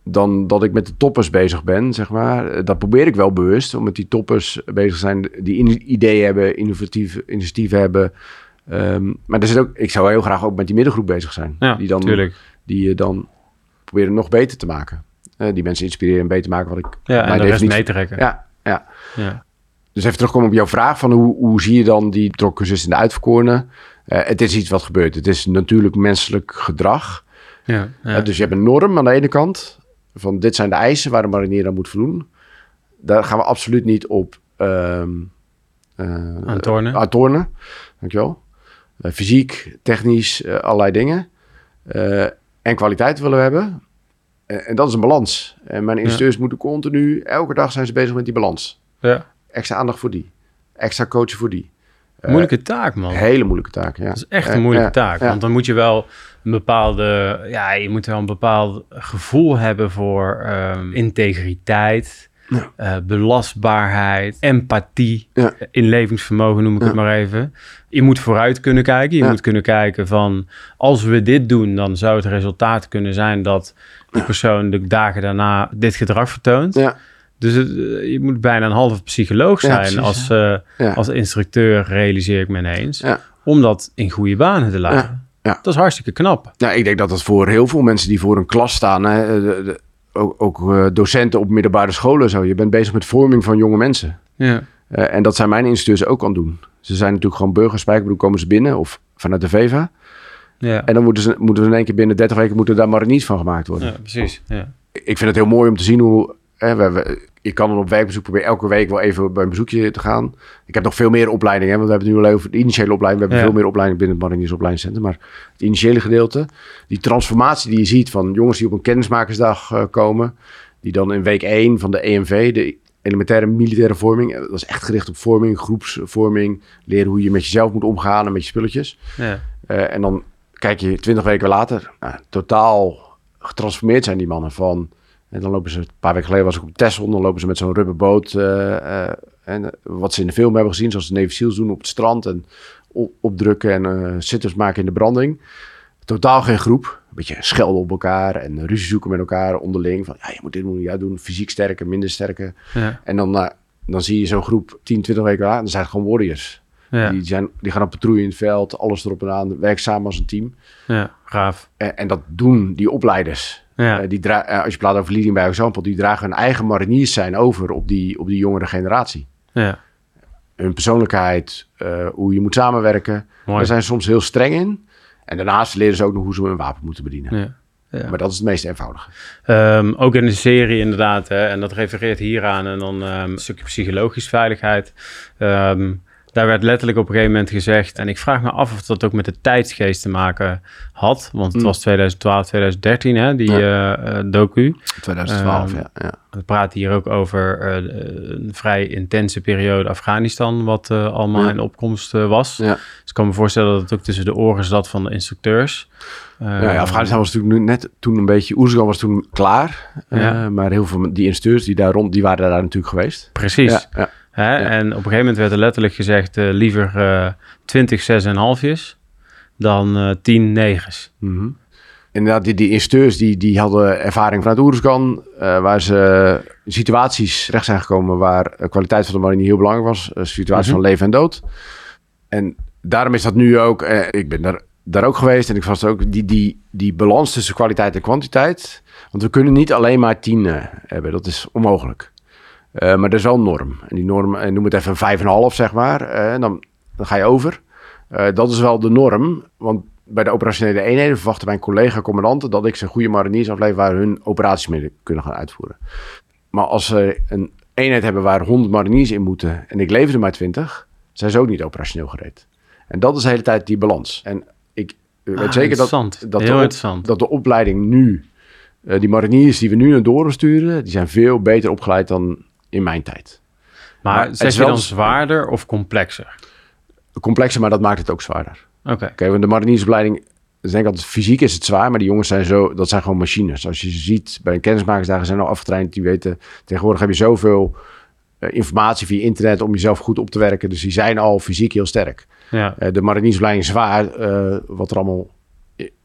Dan dat ik met de toppers bezig ben, zeg maar. Eh, Dat probeer ik wel bewust, om met die toppers bezig zijn die ideeën hebben, innovatieve initiatieven hebben. Ehm, maar er zit ook, ik zou heel graag ook met die middengroep bezig zijn. Ja, die dan, tuurlijk. Die je dan proberen nog beter te maken. Eh, die mensen inspireren en beter maken wat ik... Ja, en de rest mee te trekken. Ja, ja. Ja. Dus even terugkomen op jouw vraag van hoe, hoe zie je dan die betrokkenzus in de uitverkorenen? Eh, het is iets wat gebeurt. Het is natuurlijk menselijk gedrag. Ja. Ja. Eh, dus je hebt een norm aan de ene kant. Van dit zijn de eisen waar de marinier aan moet voldoen. Daar gaan we absoluut niet op aan tornen. Dankjewel. Eh, fysiek, technisch, eh, allerlei dingen. En kwaliteit willen we hebben. En dat is een balans. En mijn instructeurs moeten continu, elke dag zijn ze bezig met die balans. ja. Extra aandacht voor die. Extra coachen voor die. Eh, Moeilijke taak, man. Hele moeilijke taak, ja. Dat is echt Eh, een moeilijke ja, taak. Want dan moet je wel een bepaalde, ja, je moet wel een bepaald gevoel hebben voor ehm, integriteit, Ja. eh, belastbaarheid, empathie, Ja. inlevingsvermogen noem ik Ja. het maar even. Je moet vooruit kunnen kijken. Je moet kunnen kijken van, als we dit doen, dan zou het resultaat kunnen zijn dat die persoon de dagen daarna dit gedrag vertoont. Ja, Dus het, eh, je moet bijna een halve psycholoog Ja, zijn precies, als, eh, ja. als instructeur, realiseer ik me ineens. Ja. Om dat in goede banen te laten. Ja, ja. Dat is hartstikke knap. Nou, ik denk dat dat voor heel veel mensen die voor een klas staan, hè, de- de- ook, ook eh, docenten op middelbare scholen zo, je bent bezig met vorming van jonge mensen. Ja. Eh, en dat zijn mijn instructeurs ook aan het doen. Ze zijn natuurlijk gewoon burgerspijkerbroek, komen ze binnen of vanuit de VEVA. Ja. En dan moeten ze, moeten ze in één keer binnen 30 weken moeten daar mariniers van gemaakt worden. ja, precies. Ja. Ik vind het heel mooi om te zien hoe. Hè, we, we- ik kan dan op werkbezoek proberen elke week wel even bij een bezoekje te gaan. Ik heb nog veel meer opleidingen, want we hebben het nu alleen over de initiële opleiding. We hebben Ja. veel meer opleidingen binnen het Mariniersopleidingscentrum. Maar het initiële gedeelte, die transformatie die je ziet van jongens die op een kennismakersdag eh, komen, die dan in week 1 van de EMV, de elementaire militaire vorming, eh, dat is echt gericht op vorming, groepsvorming, leren hoe je met jezelf moet omgaan en met je spulletjes. Ja. Eh, en dan kijk je twintig weken later, nou, totaal getransformeerd zijn die mannen van. En dan lopen ze, een paar weken geleden was ik op Texel, dan lopen ze met zo'n rubberboot. eh, eh, en eh, wat ze in de film hebben gezien, zoals de Navy Seals doen op het strand. En op- opdrukken en sitters maken in de branding. Totaal geen groep. Een beetje schelden op elkaar en ruzie zoeken met elkaar onderling. Van ja, je moet dit doen, ja doen. Fysiek sterker, minder sterker. Ja. En dan, dan zie je zo'n groep 10, 20 weken later. Dan zijn het gewoon warriors. Ja. Die, zijn, die gaan op patrouille in het veld, alles erop en aan. Werken samen als een team. ja, gaaf. En, en dat doen die opleiders. Ja. Eh, die dra- eh, als je praat over leading by example, die dragen hun eigen mariniers zijn over op die, op die jongere generatie. Ja. Hun persoonlijkheid, eh, hoe je moet samenwerken. Mooi. Daar zijn ze soms heel streng in. En daarnaast leren ze ook nog hoe ze een wapen moeten bedienen. Ja. Ja. Maar dat is het meest eenvoudige. Ehm, ook in de serie inderdaad, hè, en dat refereert hieraan. En dan ehm, een stukje psychologische veiligheid. Ehm, daar werd letterlijk op een gegeven moment gezegd... en ik vraag me af of dat ook met de tijdsgeest te maken had. Want het Mm. was 2012, 2013, hè, die eh, eh, docu. 2012, Ehm, ja. ja. We praten hier ook over eh, een vrij intense periode Afghanistan... wat allemaal Ja. in opkomst was. Ja. Dus ik kan me voorstellen dat het ook tussen de oren zat van de instructeurs. Ja, ja, Ehm, Afghanistan was natuurlijk nu net toen een beetje... Oersgan was toen klaar. Ja. maar heel veel die instructeurs die daar rond, die waren daar natuurlijk geweest. Precies. Ja, ja. En op een gegeven moment werd er letterlijk gezegd... eh, liever eh 20 6 en halfjes dan eh 10 negens. Mhm. Inderdaad, die, die instructeurs die, die hadden ervaring vanuit Oeruzgan, eh waar ze in situaties terecht zijn gekomen waar de kwaliteit van de marine heel belangrijk was. Een situatie Mhm. van leven en dood. En daarom is dat nu ook, eh, ik ben daar, daar ook geweest en ik vast ook, die, die, die balans tussen kwaliteit en kwantiteit. Want we kunnen niet alleen maar tien hebben, dat is onmogelijk. Eh, maar er is wel een norm. En die norm, en noem het even een vijf en een half, zeg maar. eh, en dan, dan ga je over. Eh, dat is wel de norm. Want bij de operationele eenheden verwachten mijn collega-commandanten dat ik ze goede mariniers aflever waar hun operaties mee kunnen gaan uitvoeren. Maar als ze een eenheid hebben waar 100 mariniers in moeten en ik lever er maar 20, zijn ze ook niet operationeel gereed. En dat is de hele tijd die balans. En ik weet Ah, zeker dat, dat, Heel de, op- dat de opleiding nu, die mariniers die we nu naar Doren sturen, die zijn veel beter opgeleid dan in mijn tijd. Maar, Maar het zeg is je wel dan zwaarder of complexer? Complexer, maar dat maakt het ook zwaarder. Oké. Oké, want de mariniersopleiding, ik denk altijd fysiek is het zwaar, maar die jongens zijn zo, dat zijn gewoon machines. Als je ziet bij een kennismakersdagen zijn al afgetraind, die weten, tegenwoordig heb je zoveel eh, informatie via internet om jezelf goed op te werken, dus die zijn al fysiek heel sterk. Ja. Eh, de mariniersopleiding is zwaar, eh, wat er allemaal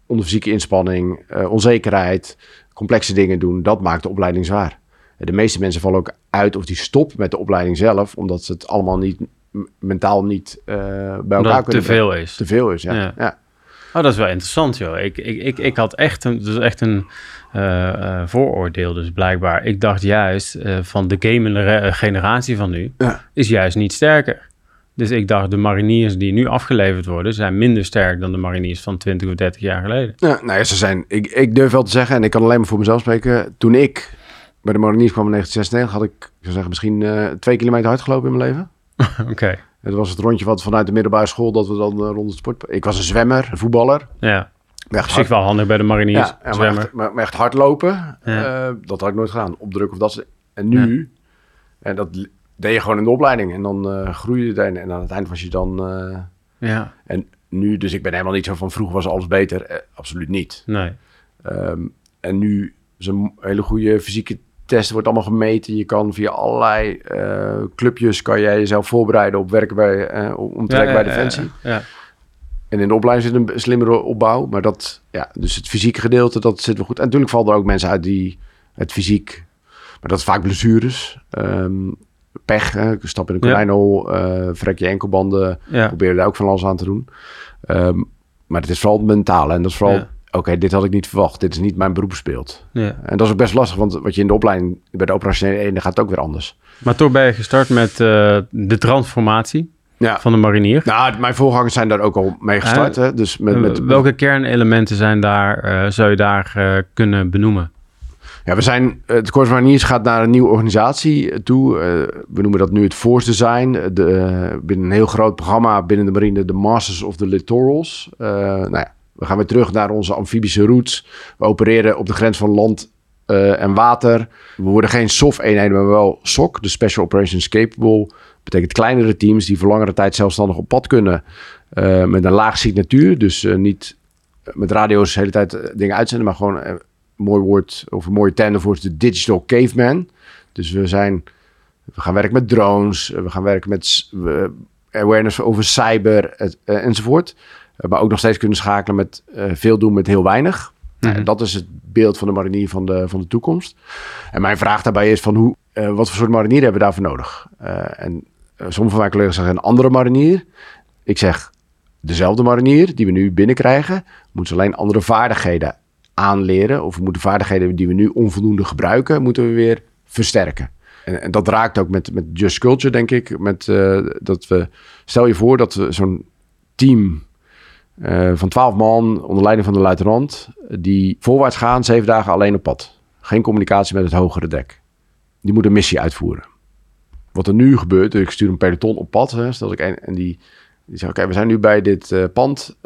onder fysieke inspanning, onzekerheid, complexe dingen doen, dat maakt de opleiding zwaar. De meeste mensen vallen ook uit of die stoppen met de opleiding zelf, omdat ze het allemaal niet mentaal niet eh, bij elkaar Omdat te kunnen brengen. veel is. Te veel is, ja. Ja. ja. Oh, dat is wel interessant, joh. Ik, ik, ik, ik had echt een, dus echt een eh, eh, vooroordeel, dus blijkbaar. Ik dacht juist van de gamende generatie van nu Ja. is juist niet sterker. Dus ik dacht, de mariniers die nu afgeleverd worden, zijn minder sterk dan de mariniers van 20 of 30 jaar geleden. Ja, nou ja, ze zijn, ik, ik durf wel te zeggen, en ik kan alleen maar voor mezelf spreken. Toen ik bij de mariniers kwam in 1996, had ik, ik zou zeggen, misschien eh, twee kilometer hard gelopen in mijn leven. (laughs) Oké, Het was het rondje wat vanuit de middelbare school dat we dan eh, rond het sport... Ik was een zwemmer, een voetballer. ja. Maar echt wel handig bij de mariniers, ja, ja, maar, zwemmer. echt, maar, maar echt hardlopen, Ja. eh, dat had ik nooit gedaan. Opdrukken of dat soort- En nu, en dat deed je gewoon in de opleiding. En dan eh groeide je erin. En aan het eind was je dan... Ja, en nu, dus ik ben helemaal niet zo van vroeger was alles beter. Absoluut niet. nee. Ehm, en nu is een hele goede fysieke test, wordt allemaal gemeten. Je kan via allerlei eh, clubjes kan jij jezelf voorbereiden op werken bij, eh, om te Ja, werken bij Defensie. Ja. En in de opleiding zit een slimmere opbouw. Maar dat, ja, dus het fysieke gedeelte, dat zit wel goed. En natuurlijk vallen er ook mensen uit die het fysiek, maar dat is vaak blessures. Ehm, pech, hè, stap in een konijnhol, eh vrek je enkelbanden. ja. Proberen daar ook van alles aan te doen. Ehm, maar het is vooral het mentale. En dat is vooral, Oké, dit had ik niet verwacht. Dit is niet mijn beroepsbeeld. ja. En dat is ook best lastig, want wat je in de opleiding bij de operationele ene gaat het ook weer anders. Maar toch ben je gestart met eh, de transformatie Ja. van de marinier. Nou, mijn voorgangers zijn daar ook al mee gestart. hè? Dus met, met, Eh, Welke kernelementen zijn daar, eh, zou je daar eh, kunnen benoemen? Ja, we zijn, het Corps Mariniers gaat naar een nieuwe organisatie toe. We noemen dat nu het Force Design. De, binnen een heel groot programma binnen de marine, de Masters of the Littorals. Nou ja, we gaan weer terug naar onze amfibische roots. We opereren op de grens van land en water. We worden geen SOF-eenheden, maar wel SOC, de Special Operations Capable. betekent kleinere teams die voor langere tijd zelfstandig op pad kunnen. met een laag signatuur, dus niet met radio's de hele tijd dingen uitzenden, maar gewoon mooi woord of een mooie term voor de digital caveman. Dus we zijn, we gaan werken met drones, we gaan werken met awareness over cyber enzovoort. Uh, maar ook nog steeds kunnen schakelen met uh, veel doen met heel weinig. Mm dat is het beeld van de marinier van de, van de toekomst. En mijn vraag daarbij is van hoe, wat voor soort marinier hebben we daarvoor nodig? en sommige van mijn collega's zeggen een andere marinier. Ik zeg dezelfde marinier die we nu binnenkrijgen, moet alleen andere vaardigheden aanleren. Of we moeten vaardigheden die we nu onvoldoende gebruiken, moeten we weer versterken. En, en dat raakt ook met, met Just Culture, denk ik. Met, uh, dat we, stel je voor dat we zo'n team uh, van twaalf man onder leiding van de luitenant, die voorwaarts gaan, zeven dagen alleen op pad. Geen communicatie met het hogere dek. Die moet een missie uitvoeren. Wat er nu gebeurt, ik stuur een peloton op pad, hè, stel ik een, en die, die zegt, oké, we zijn nu bij dit uh, pand,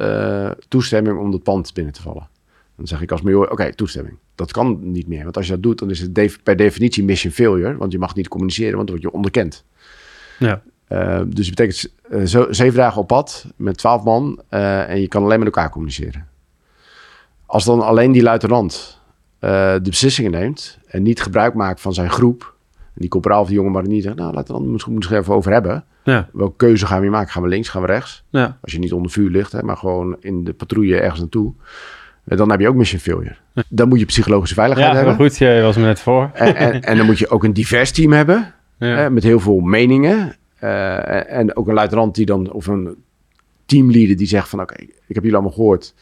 toestemming om dat pand binnen te vallen. Dan zeg ik als major, oké, toestemming. Dat kan niet meer. Want als je dat doet, dan is het per definitie mission failure. Want je mag niet communiceren, want dan word je onderkend. Ja. Uh, dus het betekent uh, zo, zeven dagen op pad met twaalf man uh, en je kan alleen met elkaar communiceren. Als dan alleen die luitenant de beslissingen neemt en niet gebruik maakt van zijn groep, en die corporaal of die jonge marinier zegt, nou misschien moeten we het even over hebben. Ja. Welke keuze gaan we maken? Gaan we links, gaan we rechts? Ja. Als je niet onder vuur ligt, hè, maar gewoon in de patrouille ergens naartoe dan heb je ook mission failure. Dan moet je psychologische veiligheid ja, hebben. goed, je was me net voor. En, en, en, dan moet je ook een divers team hebben, ja. hè, met heel veel meningen. Uh, en ook een luitenant die dan, of een teamleader die zegt van, oké, okay, ik heb jullie allemaal gehoord.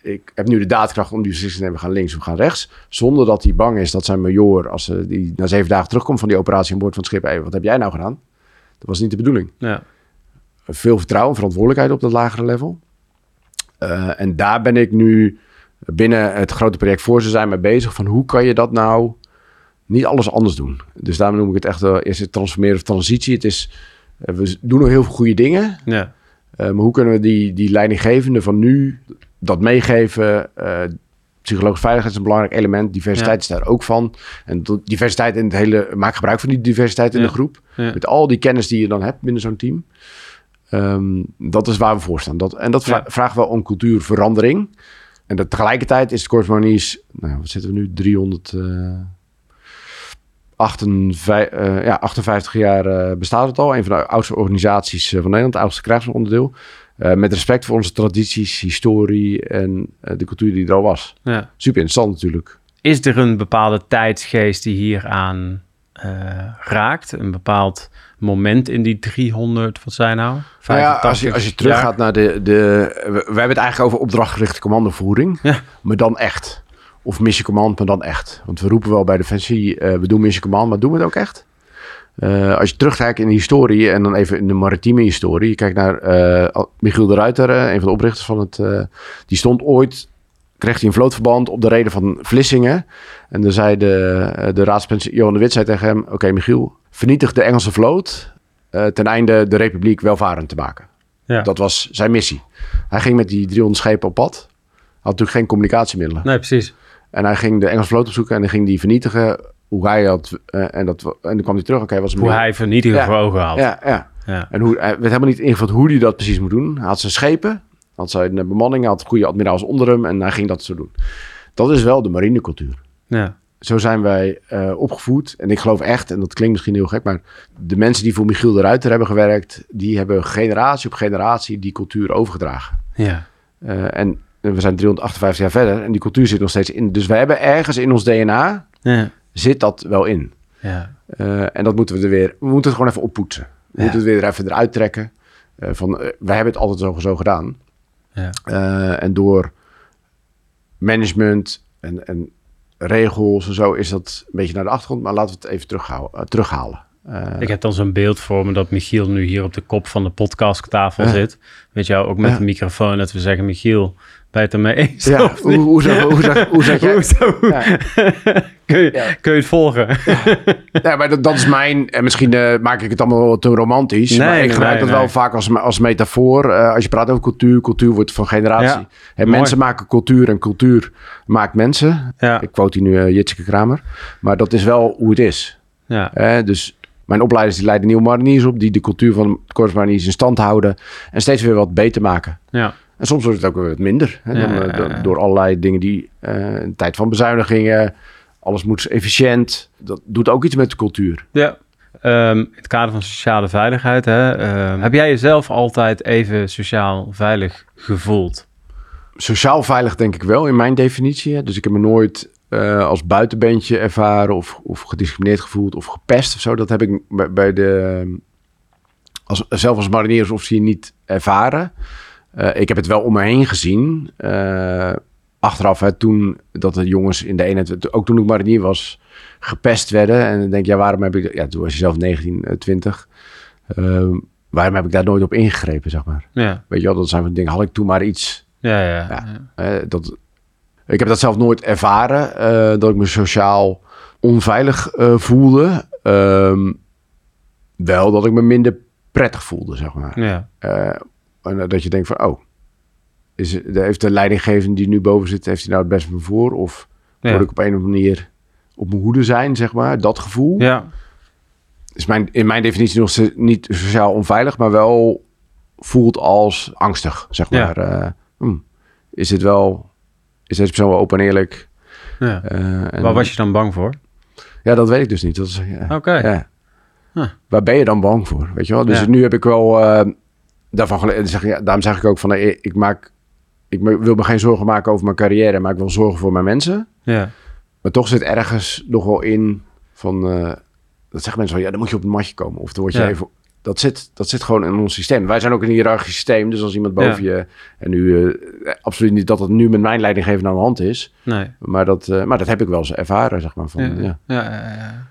Ik heb nu de daadkracht om die beslissing te nemen, we gaan links, we gaan rechts. Zonder dat hij bang is dat zijn major, als uh, die na zeven dagen terugkomt van die operatie aan boord van het schip, hey, wat heb jij nou gedaan? Dat was niet de bedoeling. Ja. Veel vertrouwen, verantwoordelijkheid op dat lagere level. Uh, en daar ben ik nu binnen het grote project voor ze zijn mee bezig. Van hoe kan je dat nou niet alles anders doen? Dus daarom noem ik het echt uh, eerst het transformeren of transitie. Het is, uh, we doen nog heel veel goede dingen. Ja. maar hoe kunnen we die, die leidinggevende van nu dat meegeven? psychologische veiligheid is een belangrijk element. Diversiteit is daar ook van. En diversiteit in het hele... Maak gebruik van die diversiteit in ja. de groep. Ja. Met al die kennis die je dan hebt binnen zo'n team. Um, dat is waar we voor staan. Dat, en dat vra vraagt wel om cultuurverandering. En dat tegelijkertijd is het Corps Mariniers, nou, wat zitten we nu, 300, uh, 58, uh, ja, 58 jaar uh, bestaat het al. Een van de oudste organisaties uh, van Nederland, het oudste krijgsonderdeel. Uh, met respect voor onze tradities, historie en de cultuur die er al was. Ja. Super interessant natuurlijk. Is er een bepaalde tijdsgeest die hieraan raakt? Een bepaald moment in die 300, wat zijn nou? Nou ja, als je, als je teruggaat naar de, de... We, we hebben het eigenlijk over opdrachtgerichte commandovoering. Ja. Maar dan echt. Of mission command, maar dan echt. Want we roepen wel bij Defensie, uh, we doen mission command, maar doen we het ook echt? Uh, als je terugkijkt in de historie en dan even in de maritieme historie. Je kijkt naar uh, Michiel de Ruiter, een van de oprichters van het... die stond ooit kreeg hij een vlootverband op de reden van Vlissingen. En dan zei de, de Johan de Wit zei tegen hem... Oké, okay, Michiel, vernietig de Engelse vloot... Ten einde de republiek welvarend te maken. Ja. Dat was zijn missie. Hij ging met die 300 schepen op pad. Had natuurlijk geen communicatiemiddelen. Nee, precies. En hij ging de Engelse vloot opzoeken en hij ging die vernietigen. Hoe hij had... Uh, en, dat, en dan kwam hij terug. Oké, okay, was Hoe hij vernietigen ja. voor ogen had. Ja, ja. ja. En hoe, hij werd helemaal niet ingevuld hoe hij dat precies moet doen. Hij had zijn schepen had zijn bemanning, had goede admiraals onder hem en hij ging dat zo doen. Dat is wel de marinecultuur. Ja. Zo zijn wij uh, opgevoed. En ik geloof echt, en dat klinkt misschien heel gek, maar de mensen die voor Michiel de Ruiter hebben gewerkt, die hebben generatie op generatie die cultuur overgedragen. Ja. Uh, en we zijn 358 jaar verder en die cultuur zit nog steeds in. Dus we hebben ergens in ons DNA, ja. zit dat wel in. Ja. Uh, en dat moeten we er weer, we moeten het gewoon even oppoetsen. We Ja. moeten het weer even eruit trekken. van, wij hebben het altijd zo, zo gedaan. Ja. Uh, en door management en, en, regels en zo is dat een beetje naar de achtergrond. Maar laten we het even terughalen. Uh, terughalen. Eh, Ik heb dan zo'n beeld voor me dat Michiel nu hier op de kop van de podcasttafel zit. Weet wel, ook met de microfoon. Dat we zeggen, Michiel, je het ermee eens? ja, hoe, (laughs) hoe, jij? Ja. kun, je, Ja. kun je het volgen? Ja, maar dat, dat is mijn... En misschien eh, maak ik het allemaal wel te romantisch. Nee, maar ik gebruik nee, dat wel vaak als, als metafoor. Eh, als je praat over cultuur, cultuur wordt van generatie. Ja, en mooi. mensen maken cultuur en cultuur maakt mensen. Ja, Ik quote hier nu eh, Jitske Kramer. Maar dat is wel hoe het is. ja? Dus mijn opleiders die leiden nieuwe mariniers op... die de cultuur van de Korps in stand houden... en steeds weer wat beter maken. ja. En soms wordt het ook weer wat minder. Hè, dan, eh, ja, do- ja. Door allerlei dingen die... eh een tijd van bezuinigingen... alles moet efficiënt. Dat doet ook iets met de cultuur. ja. Ehm, in het kader van sociale veiligheid, hè, ehm, heb jij jezelf altijd even sociaal veilig gevoeld? Sociaal veilig denk ik wel in mijn definitie. Hè. Dus ik heb me nooit eh, als buitenbeentje ervaren... Of, of gediscrimineerd gevoeld of gepest of zo. Dat heb ik bij, bij de... Als, zelf als mariniersofficier niet ervaren. Eh, ik heb het wel om me heen gezien. Eh, achteraf, hè, toen dat de jongens in de eenheid... Ook toen ik marinier was, gepest werden. En dan denk je, ja, waarom heb ik... Ja, toen was je zelf 19, eh, 20. Eh, waarom heb ik daar nooit op ingegrepen, zeg maar? Ja, Weet je wel, dat zijn van dingen. Had ik toen maar iets... ja, ja. Ja. ja. dat, ik heb dat zelf nooit ervaren, dat ik me sociaal onveilig voelde. Ehm, wel dat ik me minder prettig voelde, zeg maar. ja. Eh, en dat je denkt van, oh, is, heeft de leidinggevende die nu boven zit, heeft hij nou het best van me voor? Of Ja. moet ik op een of andere manier op mijn hoede zijn, zeg maar? Dat gevoel ja. is mijn, in mijn definitie nog niet sociaal onveilig, maar wel voelt als angstig, zeg Ja. maar. Eh, hmm, is het wel, is deze persoon wel open en eerlijk? ja. Eh, en- Waar was je dan bang voor? Ja, dat weet ik dus niet. Dat is, ja. Oké. Ja. Huh. Waar ben je dan bang voor? Weet je wel? Dus nu heb ik wel eh, daarvan. Zeg, ja, daarom zeg ik ook van, ik maak, ik wil me geen zorgen maken over mijn carrière, maar ik wil zorgen voor mijn mensen. Ja, Maar toch zit ergens nog wel in van, eh, dat zeggen mensen van, ja, dan moet je op het matje komen. Of dan word je Ja. even, dat zit, dat zit gewoon in ons systeem. Wij zijn ook een hiërarchisch systeem, dus als iemand boven je, en nu, eh, absoluut niet dat het nu met mijn leidinggever aan de hand is, nee. maar dat, eh, maar dat heb ik wel eens ervaren, zeg maar. Van, ja. Ja, ja, ja.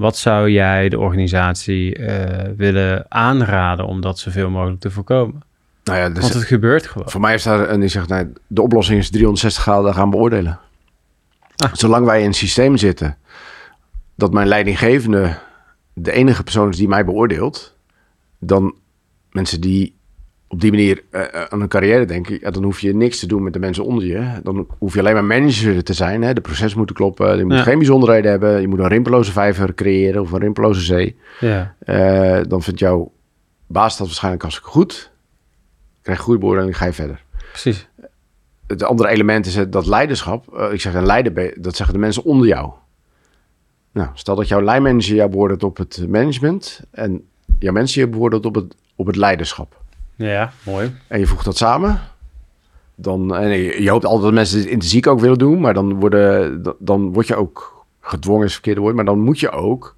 Wat zou jij de organisatie eh, willen aanraden om dat zoveel mogelijk te voorkomen? Nou ja, dus, Want het gebeurt gewoon. voor mij is daar, en ik zeg, nou, de oplossing is 360 graden gaan beoordelen. Ah. Zolang wij in een systeem zitten, dat mijn leidinggevende de enige persoon is die mij beoordeelt, dan mensen die op die manier eh, eh, aan een carrière denken, ja, dan hoef je niks te doen met de mensen onder je. Dan hoef je alleen maar manager te zijn. Hè? De proces moeten kloppen, je moet Ja. geen bijzonderheden hebben, je moet een rimpeloze vijver creëren of een rimpeloze zee. Ja, Eh, dan vindt jouw baas dat waarschijnlijk hartstikke goed. Krijg je goede beoordeling, ga je verder. precies. Het andere element is dat leiderschap. Ik zeg een leider, dat zeggen de mensen onder jou. Nou, stel dat jouw lijnmanager jou beoordeelt op het management en jouw mensen je beoordeelt op het, op het leiderschap. Ja, mooi. En je voegt dat samen. Dan, en je, hoopt altijd dat mensen dit intrinsiek ook willen doen, maar dan, worden, dan- dan word je ook gedwongen, is het verkeerde woord, maar dan moet je ook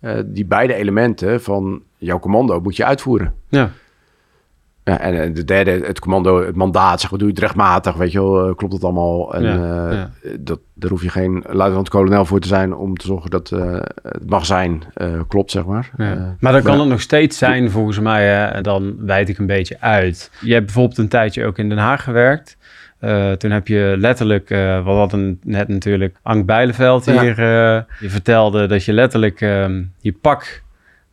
eh, die beide elementen van jouw commando moet je uitvoeren. Ja, Ja, en eh, de derde, het commando, het mandaat, zeg maar, doe je het rechtmatig, weet je wel, eh, klopt het allemaal? En Ja, eh, ja. Dat, daar hoef je geen luitenant-kolonel voor te zijn om te zorgen dat eh, het magazijn eh, klopt, zeg maar. ja. Maar dan kan het nog steeds zijn, volgens mij, hè, dan wijd ik een beetje uit. Je hebt bijvoorbeeld een tijdje ook in Den Haag gewerkt. Eh, toen heb je letterlijk, eh we hadden net natuurlijk Ank Bijleveld Ja. hier. eh, je vertelde dat je letterlijk ehm, je pak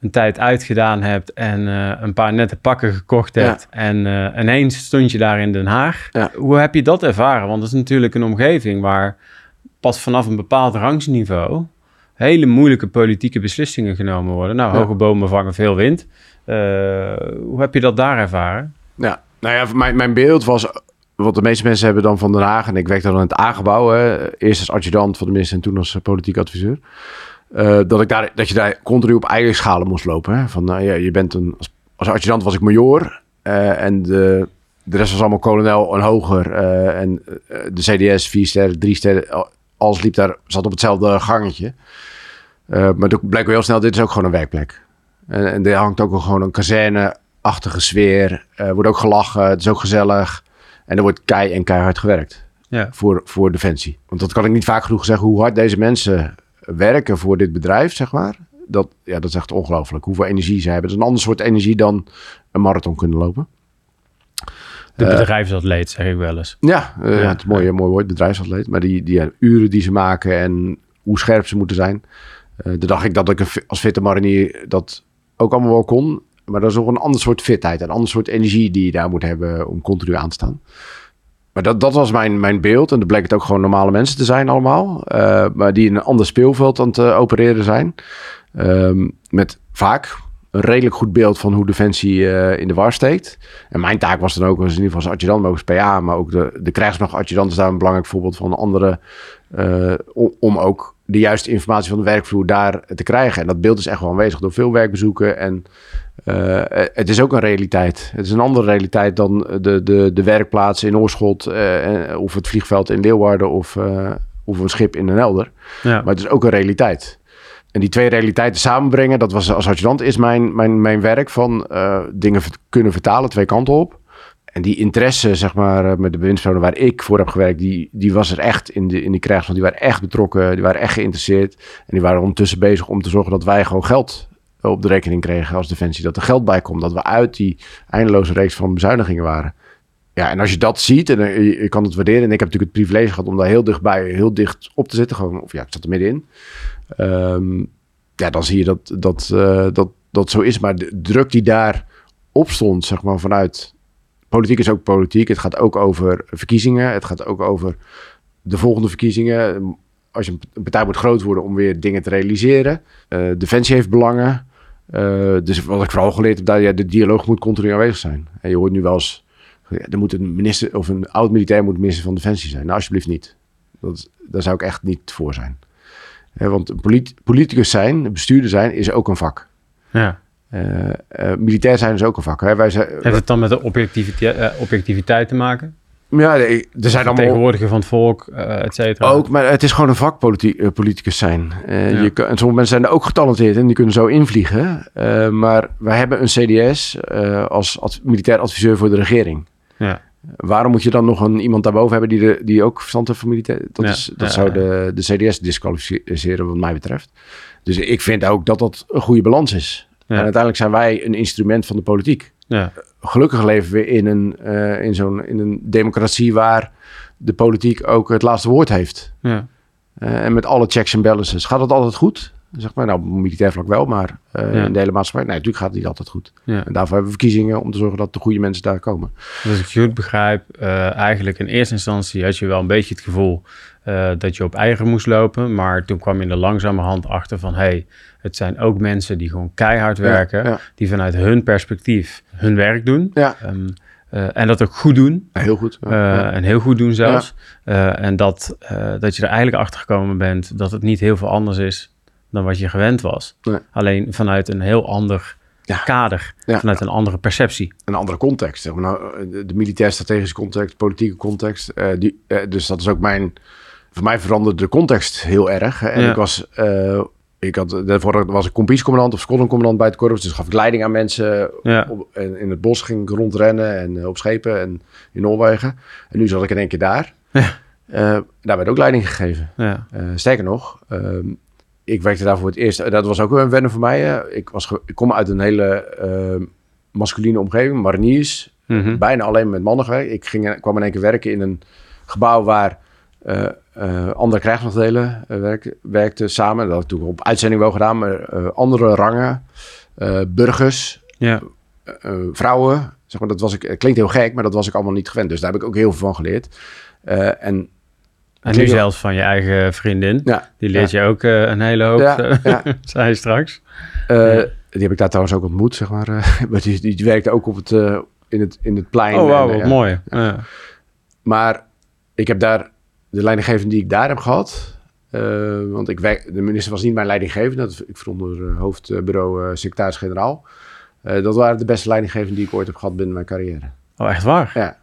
een tijd uitgedaan hebt en eh, een paar nette pakken gekocht Ja. hebt. En eh, ineens stond je daar in Den Haag. Ja. Hoe heb je dat ervaren? Want dat is natuurlijk een omgeving waar pas vanaf een bepaald rangsniveau hele moeilijke politieke beslissingen genomen worden. Nou, Ja. hoge bomen vangen veel wind. Eh, hoe heb je dat daar ervaren? Ja, nou ja, mijn, mijn beeld was wat de meeste mensen hebben dan van Den Haag. En ik werkte dan in het A-gebouw. hè, Eerst als adjudant van de minister en toen als politiek adviseur. Eh, dat, ik daar, dat je daar continu op eigen schalen moest lopen. Hè? Van, nou ja, je bent een, als, als adjudant was ik major. eh, en de, de rest was allemaal kolonel en hoger. eh, en de CDS, vier sterren, drie sterren. al- Alles liep daar, zat op hetzelfde gangetje. Maar toen bleek wel heel snel, dit is ook gewoon een werkplek. En, en er hangt ook wel gewoon een kazerne-achtige sfeer. Er wordt ook gelachen, het is ook gezellig. En er wordt kei en keihard gewerkt Ja, voor, voor Defensie. Want dat kan ik niet vaak genoeg zeggen, hoe hard deze mensen werken voor dit bedrijf, zeg maar. dat, ja, dat is echt ongelooflijk. Hoeveel energie ze hebben. Dat is een ander soort energie dan een marathon kunnen lopen. De bedrijfsatleet, zeg ik wel eens. Ja, uh, Ja. het is mooi, mooi woord, bedrijfsatleet. Maar die, die uren die ze maken en hoe scherp ze moeten zijn. Eh daar dacht ik dat ik als fitte marinier dat ook allemaal wel kon. Maar dat is nog een ander soort fitheid. Een ander soort energie die je daar moet hebben om continu aan te staan. Maar dat, dat was mijn, mijn beeld. En dan bleek het ook gewoon normale mensen te zijn allemaal. Eh, maar die in een ander speelveld aan het eh, opereren zijn. Ehm, met vaak een redelijk goed beeld van hoe Defensie eh, in de war steekt. En mijn taak was dan ook, was in ieder geval als adjudant, maar ook PA, maar ook de, de krijgsmachtadjudant is daar een belangrijk voorbeeld van. Andere, om, om ook de juiste informatie van de werkvloer daar te krijgen. En dat beeld is echt wel aanwezig door veel werkbezoeken. En eh, het is ook een realiteit. Het is een andere realiteit dan de, de, de werkplaats in Oorschot, eh, of het vliegveld in Leeuwarden of, eh, of een schip in Den Helder. Ja. Maar het is ook een realiteit. En die twee realiteiten samenbrengen, dat was als adjudant, is mijn, mijn, mijn werk van eh, dingen kunnen vertalen, twee kanten op. En die interesse, zeg maar, eh, met de bewindspersonen waar ik voor heb gewerkt, die, die was er echt in, de, in die. Die waren echt betrokken, die waren echt geïnteresseerd. En die waren ondertussen bezig om te zorgen dat wij gewoon geld op de rekening kregen als Defensie. Dat er geld bij komt, dat we uit die eindeloze reeks van bezuinigingen waren. Ja, en als je dat ziet, en eh, je, kan het waarderen. En ik heb natuurlijk het privilege gehad om daar heel dichtbij, heel dicht op te zitten. Gewoon, of ja, ik zat er middenin. Ehm, ja, dan zie je dat dat, eh, dat dat zo is. Maar de druk die daar op stond, zeg maar, vanuit... Politiek is ook politiek. Het gaat ook over verkiezingen. Het gaat ook over de volgende verkiezingen. Als je een partij moet groot worden om weer dingen te realiseren. Eh, Defensie heeft belangen. Eh, dus wat ik vooral geleerd heb, dat ja, de dialoog moet continu aanwezig zijn. En je hoort nu wel eens, ja, er moet een minister of een oud-militair moet minister van Defensie zijn. Nou, alsjeblieft niet. Dat, daar zou ik echt niet voor zijn. Hè, want een polit- politicus zijn, bestuurder zijn, is ook een vak. ja. Eh, eh, militair zijn is ook een vak. Hè. Wij zijn, Heeft het dan met de objectiviteit, eh, objectiviteit te maken? Ja, er zijn allemaal... Tegenwoordiger van het volk, eh et cetera. Ook, maar het is gewoon een vak politi- eh, zijn. Eh, Ja. je kan, en sommige mensen zijn er ook getalenteerd en die kunnen zo invliegen. Maar wij hebben een CDS als ad- militair adviseur voor de regering. Ja. Waarom moet je dan nog een, iemand daarboven hebben die, de, die ook verstand heeft van militair? Dat, Ja, is, dat zou de, de CDS disqualificeren wat mij betreft. Dus ik vind ook dat dat een goede balans is. En uiteindelijk zijn wij een instrument van de politiek. Ja. Gelukkig leven we in een, eh, in zo'n, in een democratie waar de politiek ook het laatste woord heeft. Ja. Eh, en met alle checks en balances. Gaat dat altijd goed? Zeg maar, nou, militair vlak wel, maar Ja. in de hele maatschappij, nee, natuurlijk gaat het niet altijd goed. Ja. En daarvoor hebben we verkiezingen om te zorgen dat de goede mensen daar komen. Dus als ik goed begrijp, eigenlijk in eerste instantie had je wel een beetje het gevoel dat je op eigen moest lopen. Maar toen kwam je er langzamerhand achter van, hey, het zijn ook mensen die gewoon keihard werken. ja. Die vanuit hun perspectief hun werk doen. Ja, Ehm, eh, en dat ook goed doen. heel goed. Eh. En heel goed doen zelfs. Eh, en dat, dat je er eigenlijk achter gekomen bent dat het niet heel veel anders is dan wat je gewend was. Nee. Alleen vanuit een heel ander Ja. kader, Ja. vanuit een andere perceptie. Een andere context. Zeg maar. nou, de, militair-strategische context, politieke context. die, dus dat is ook mijn... Voor mij veranderde de context heel erg. En Ja. ik was... ik had, daarvoor was ik compagniecommandant of squadroncommandant bij het korps. Dus gaf ik leiding aan mensen. Ja. Op, en in het bos ging ik rondrennen en eh, op schepen en in Noorwegen. En nu zat ik in één keer daar. Ja. Eh, daar werd ook leiding gegeven. Ja. Eh, sterker nog, ehm, ik werkte daar voor het eerst. Dat was ook een wennen voor mij. Ik, was ik kom uit een hele ehm, masculine omgeving, mariniers. Mhm. Bijna alleen met mannen gewerkt. Ik ging, kwam in één keer werken in een gebouw waar eh, andere krijgsmachtdelen werk- werkten samen. Dat had ik toen op uitzending wel gedaan, maar eh, andere rangen, burgers, Ja. vrouwen. Zeg maar, dat was ik, klinkt heel gek, maar dat was ik allemaal niet gewend. Dus daar heb ik ook heel veel van geleerd. En En nu zelfs van je eigen vriendin. ja, Die leert je ook een hele hoop, Ja, ja. (laughs) zei je straks. Die heb ik daar trouwens ook ontmoet, zeg maar. (laughs) maar die, die werkte ook op het, in, het, in het plein. Oh, wauw, wat mooi. Ja. Maar ik heb daar de leidinggevende die ik daar heb gehad. eh, want ik werk, de minister was niet mijn leidinggevende. Dat, ik stond onder eh, hoofdbureau eh, secretaris-generaal. Dat waren de beste leidinggevenden die ik ooit heb gehad binnen mijn carrière. Oh, echt waar? Ja.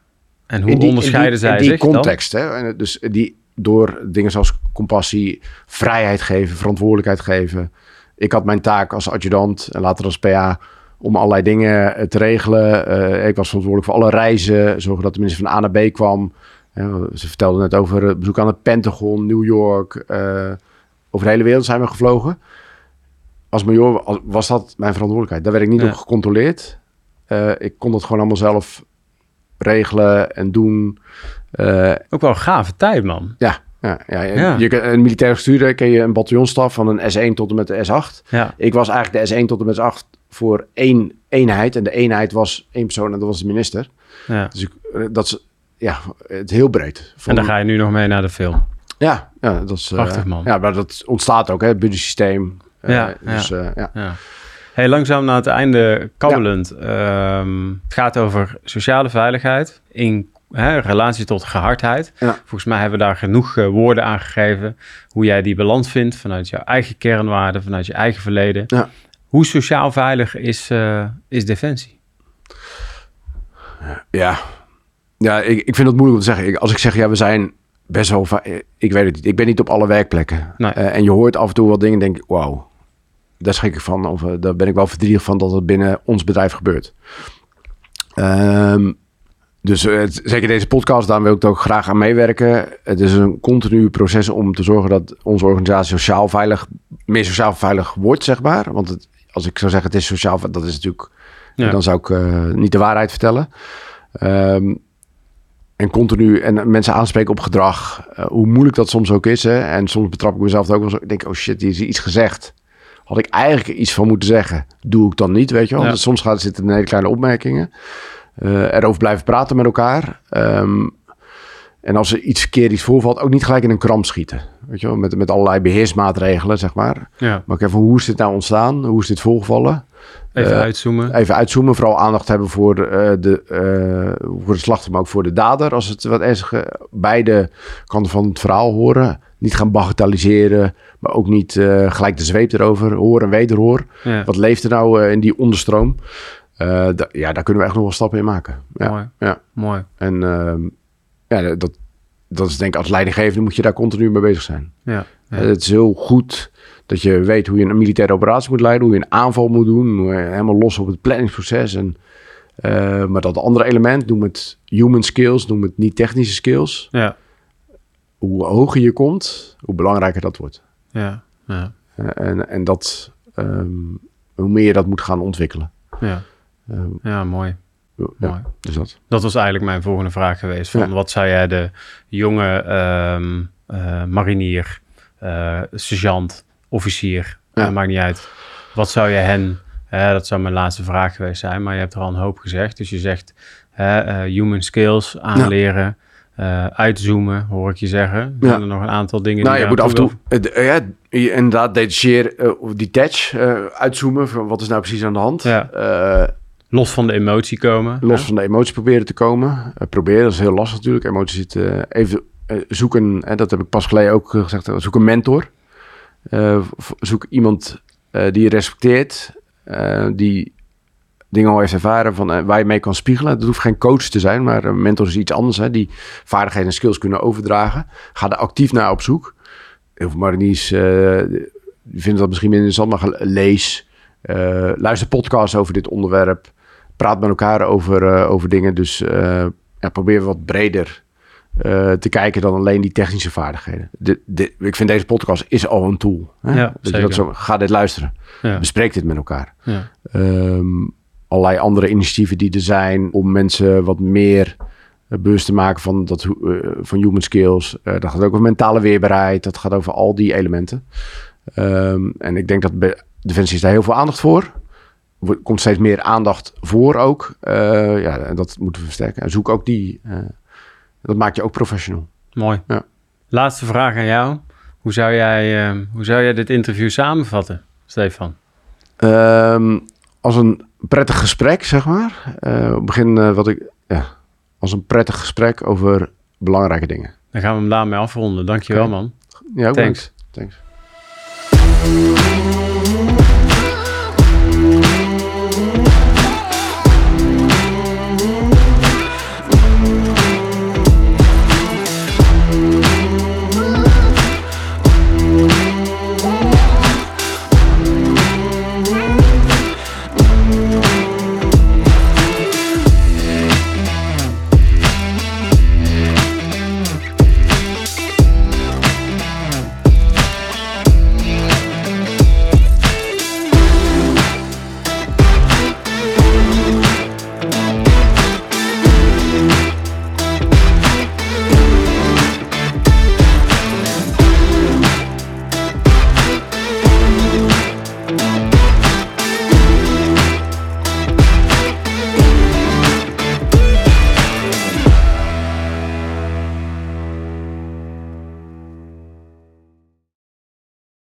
En hoe die- onderscheiden die, zij in die zich dan? context, hè? En dus die door dingen zoals compassie, vrijheid geven, verantwoordelijkheid geven. Ik had mijn taak als adjudant en later als PA om allerlei dingen te regelen. Ik was verantwoordelijk voor alle reizen, zorgen dat de minister van A naar B kwam. Ja, ze vertelde net over het bezoek aan het Pentagon, New York. eh, over de hele wereld zijn we gevlogen. als major was dat mijn verantwoordelijkheid. Daar werd ik niet Ja. op gecontroleerd. Eh, ik kon dat gewoon allemaal zelf regelen en doen. Eh, Ook wel een gave tijd, man. ja, ja, ja. Je, een militair bestuurder ken je een bataljonstaf van een S1 tot en met de S8. Ja, Ik was eigenlijk de S1 tot en met S8 voor één eenheid. En de eenheid was één persoon en dat was de minister. ja. Dus ik, eh, dat ja, het heel breed. En daar ga je nu nog mee naar de film. Ja, ja, dat is... eh, Prachtig, man. Ja, maar dat ontstaat ook, hè, het budgetsysteem. Eh, Ja, dus, eh, ja. Ja. Hey, langzaam naar het einde kabbelend. Ehm, het gaat over sociale veiligheid in hè, relatie tot gehardheid. Ja. Volgens mij hebben we daar genoeg eh, woorden aan gegeven. Hoe jij die balans vindt vanuit jouw eigen kernwaarden, vanuit je eigen verleden. Ja. Hoe sociaal veilig is, eh, is Defensie? Ja, ja ik, ik vind het moeilijk om te zeggen. Ik, als ik zeg, ja, we zijn best wel... va- Ik weet het niet. Ik ben niet op alle werkplekken. Nee. Eh, en je hoort af en toe wat dingen en denk ik, wauw. Daar schrik ik van. Of eh, daar ben ik wel verdrietig van dat het binnen ons bedrijf gebeurt. Ehm, dus eh, het- zeker deze podcast, daar wil ik ook graag aan meewerken. Het is een continu proces om te zorgen dat onze organisatie sociaal veilig, meer sociaal veilig wordt, zeg maar. Want het, als ik zou zeggen, het is sociaal, dat is natuurlijk, Ja. dan zou ik eh, niet de waarheid vertellen. Ehm, en continu en mensen aanspreken op gedrag, eh, hoe moeilijk dat soms ook is. Hè? En soms betrap ik mezelf ook wel zo. Ik denk, oh shit, hier is iets gezegd. Had ik eigenlijk iets van moeten zeggen. Doe ik dan niet, weet je wel. Ja. Want Soms gaat, zitten er hele kleine opmerkingen. Eh, erover blijven praten met elkaar. Ehm, en als er iets keer iets voorvalt, ook niet gelijk in een kramp schieten. Weet je wel, met, met allerlei beheersmaatregelen, zeg maar. Ja, Maar ook even, hoe is dit nou ontstaan? Hoe is dit voorgevallen? even Eh, uitzoomen. Even uitzoomen, vooral aandacht hebben voor, eh, de, eh, voor de slachtoffer, maar ook voor de dader. Als het wat ernstige beide kanten van het verhaal horen. Niet gaan bagatelliseren, maar ook niet gelijk de zweep erover. Hoor en wederhoor. Ja, Wat leeft er nou in die onderstroom? Ja, daar kunnen we echt nog wel stappen in maken. Ja, mooi. ja. mooi. En ehm, ja, dat, dat is denk ik als leidinggevende moet je daar continu mee bezig zijn. Ja, ja. Het is heel goed dat je weet hoe je een militaire operatie moet leiden, hoe je een aanval moet doen, helemaal los op het planningsproces. En, eh, maar dat andere element, noem het human skills, noem het niet technische skills. ja, Hoe hoger je komt, hoe belangrijker dat wordt. ja, ja, Eh, en, en dat, ehm, hoe meer je dat moet gaan ontwikkelen. ja. Ehm, ja mooi. Ja, dus dat. Dat was eigenlijk mijn volgende vraag geweest. Van Ja. Wat zou jij de jonge ehm, eh, marinier, eh, sergeant, officier, Ja. maakt niet uit. Wat zou je hen, dat zou mijn laatste vraag geweest zijn, maar je hebt er al een hoop gezegd. Dus je zegt eh, human skills aanleren, uitzoomen, hoor ik je zeggen. Ja. Zijn er nog een aantal dingen Nou, die je moet af en toe, ja, inderdaad, detacheer, of detach, uitzoomen van wat is nou precies aan de hand. Ja. Los van de emotie komen? los van de emotie proberen te komen. Eh, proberen, dat is heel lastig natuurlijk. Emotie zit eh, even eh, zoeken, en dat heb ik pas geleden ook gezegd, zoek een mentor. Zoek iemand die je respecteert, die dingen al heeft ervaren van, waar je mee kan spiegelen. Dat hoeft geen coach te zijn, maar een mentor is iets anders. Hè, die vaardigheden en skills kunnen overdragen. Ga er actief naar op zoek. Heel veel mariniers vinden dat misschien minder interessant, maar lees. luister podcasts over dit onderwerp praat met elkaar over, eh, over dingen. Dus eh, ja, probeer wat breder eh, te kijken dan alleen die technische vaardigheden. Dit, dit, ik vind deze podcast is al een tool. Hè? Ja, zeker. dat zo, ga dit luisteren. Ja, Bespreek dit met elkaar. ja, Ehm, allerlei andere initiatieven die er zijn om mensen wat meer bewust te maken van, dat, eh, van human skills. Dat gaat ook over mentale weerbaarheid. Dat gaat over al die elementen. Ehm, en ik denk dat Defensie is daar heel veel aandacht voor. Komt steeds meer aandacht voor ook. Eh, ja, en dat moeten we versterken. En zoek ook die. eh, dat maakt je ook professional. mooi. Ja. Laatste vraag aan jou. Hoe zou jij, eh, hoe zou jij dit interview samenvatten, Stefan? Ehm, als een prettig gesprek, zeg maar. Op het begin wat ik. Ja, als een prettig gesprek over belangrijke dingen. Dan gaan we hem daarmee afronden. Dankjewel, Oké. man. Ja, ook Thanks. bedankt. Thanks.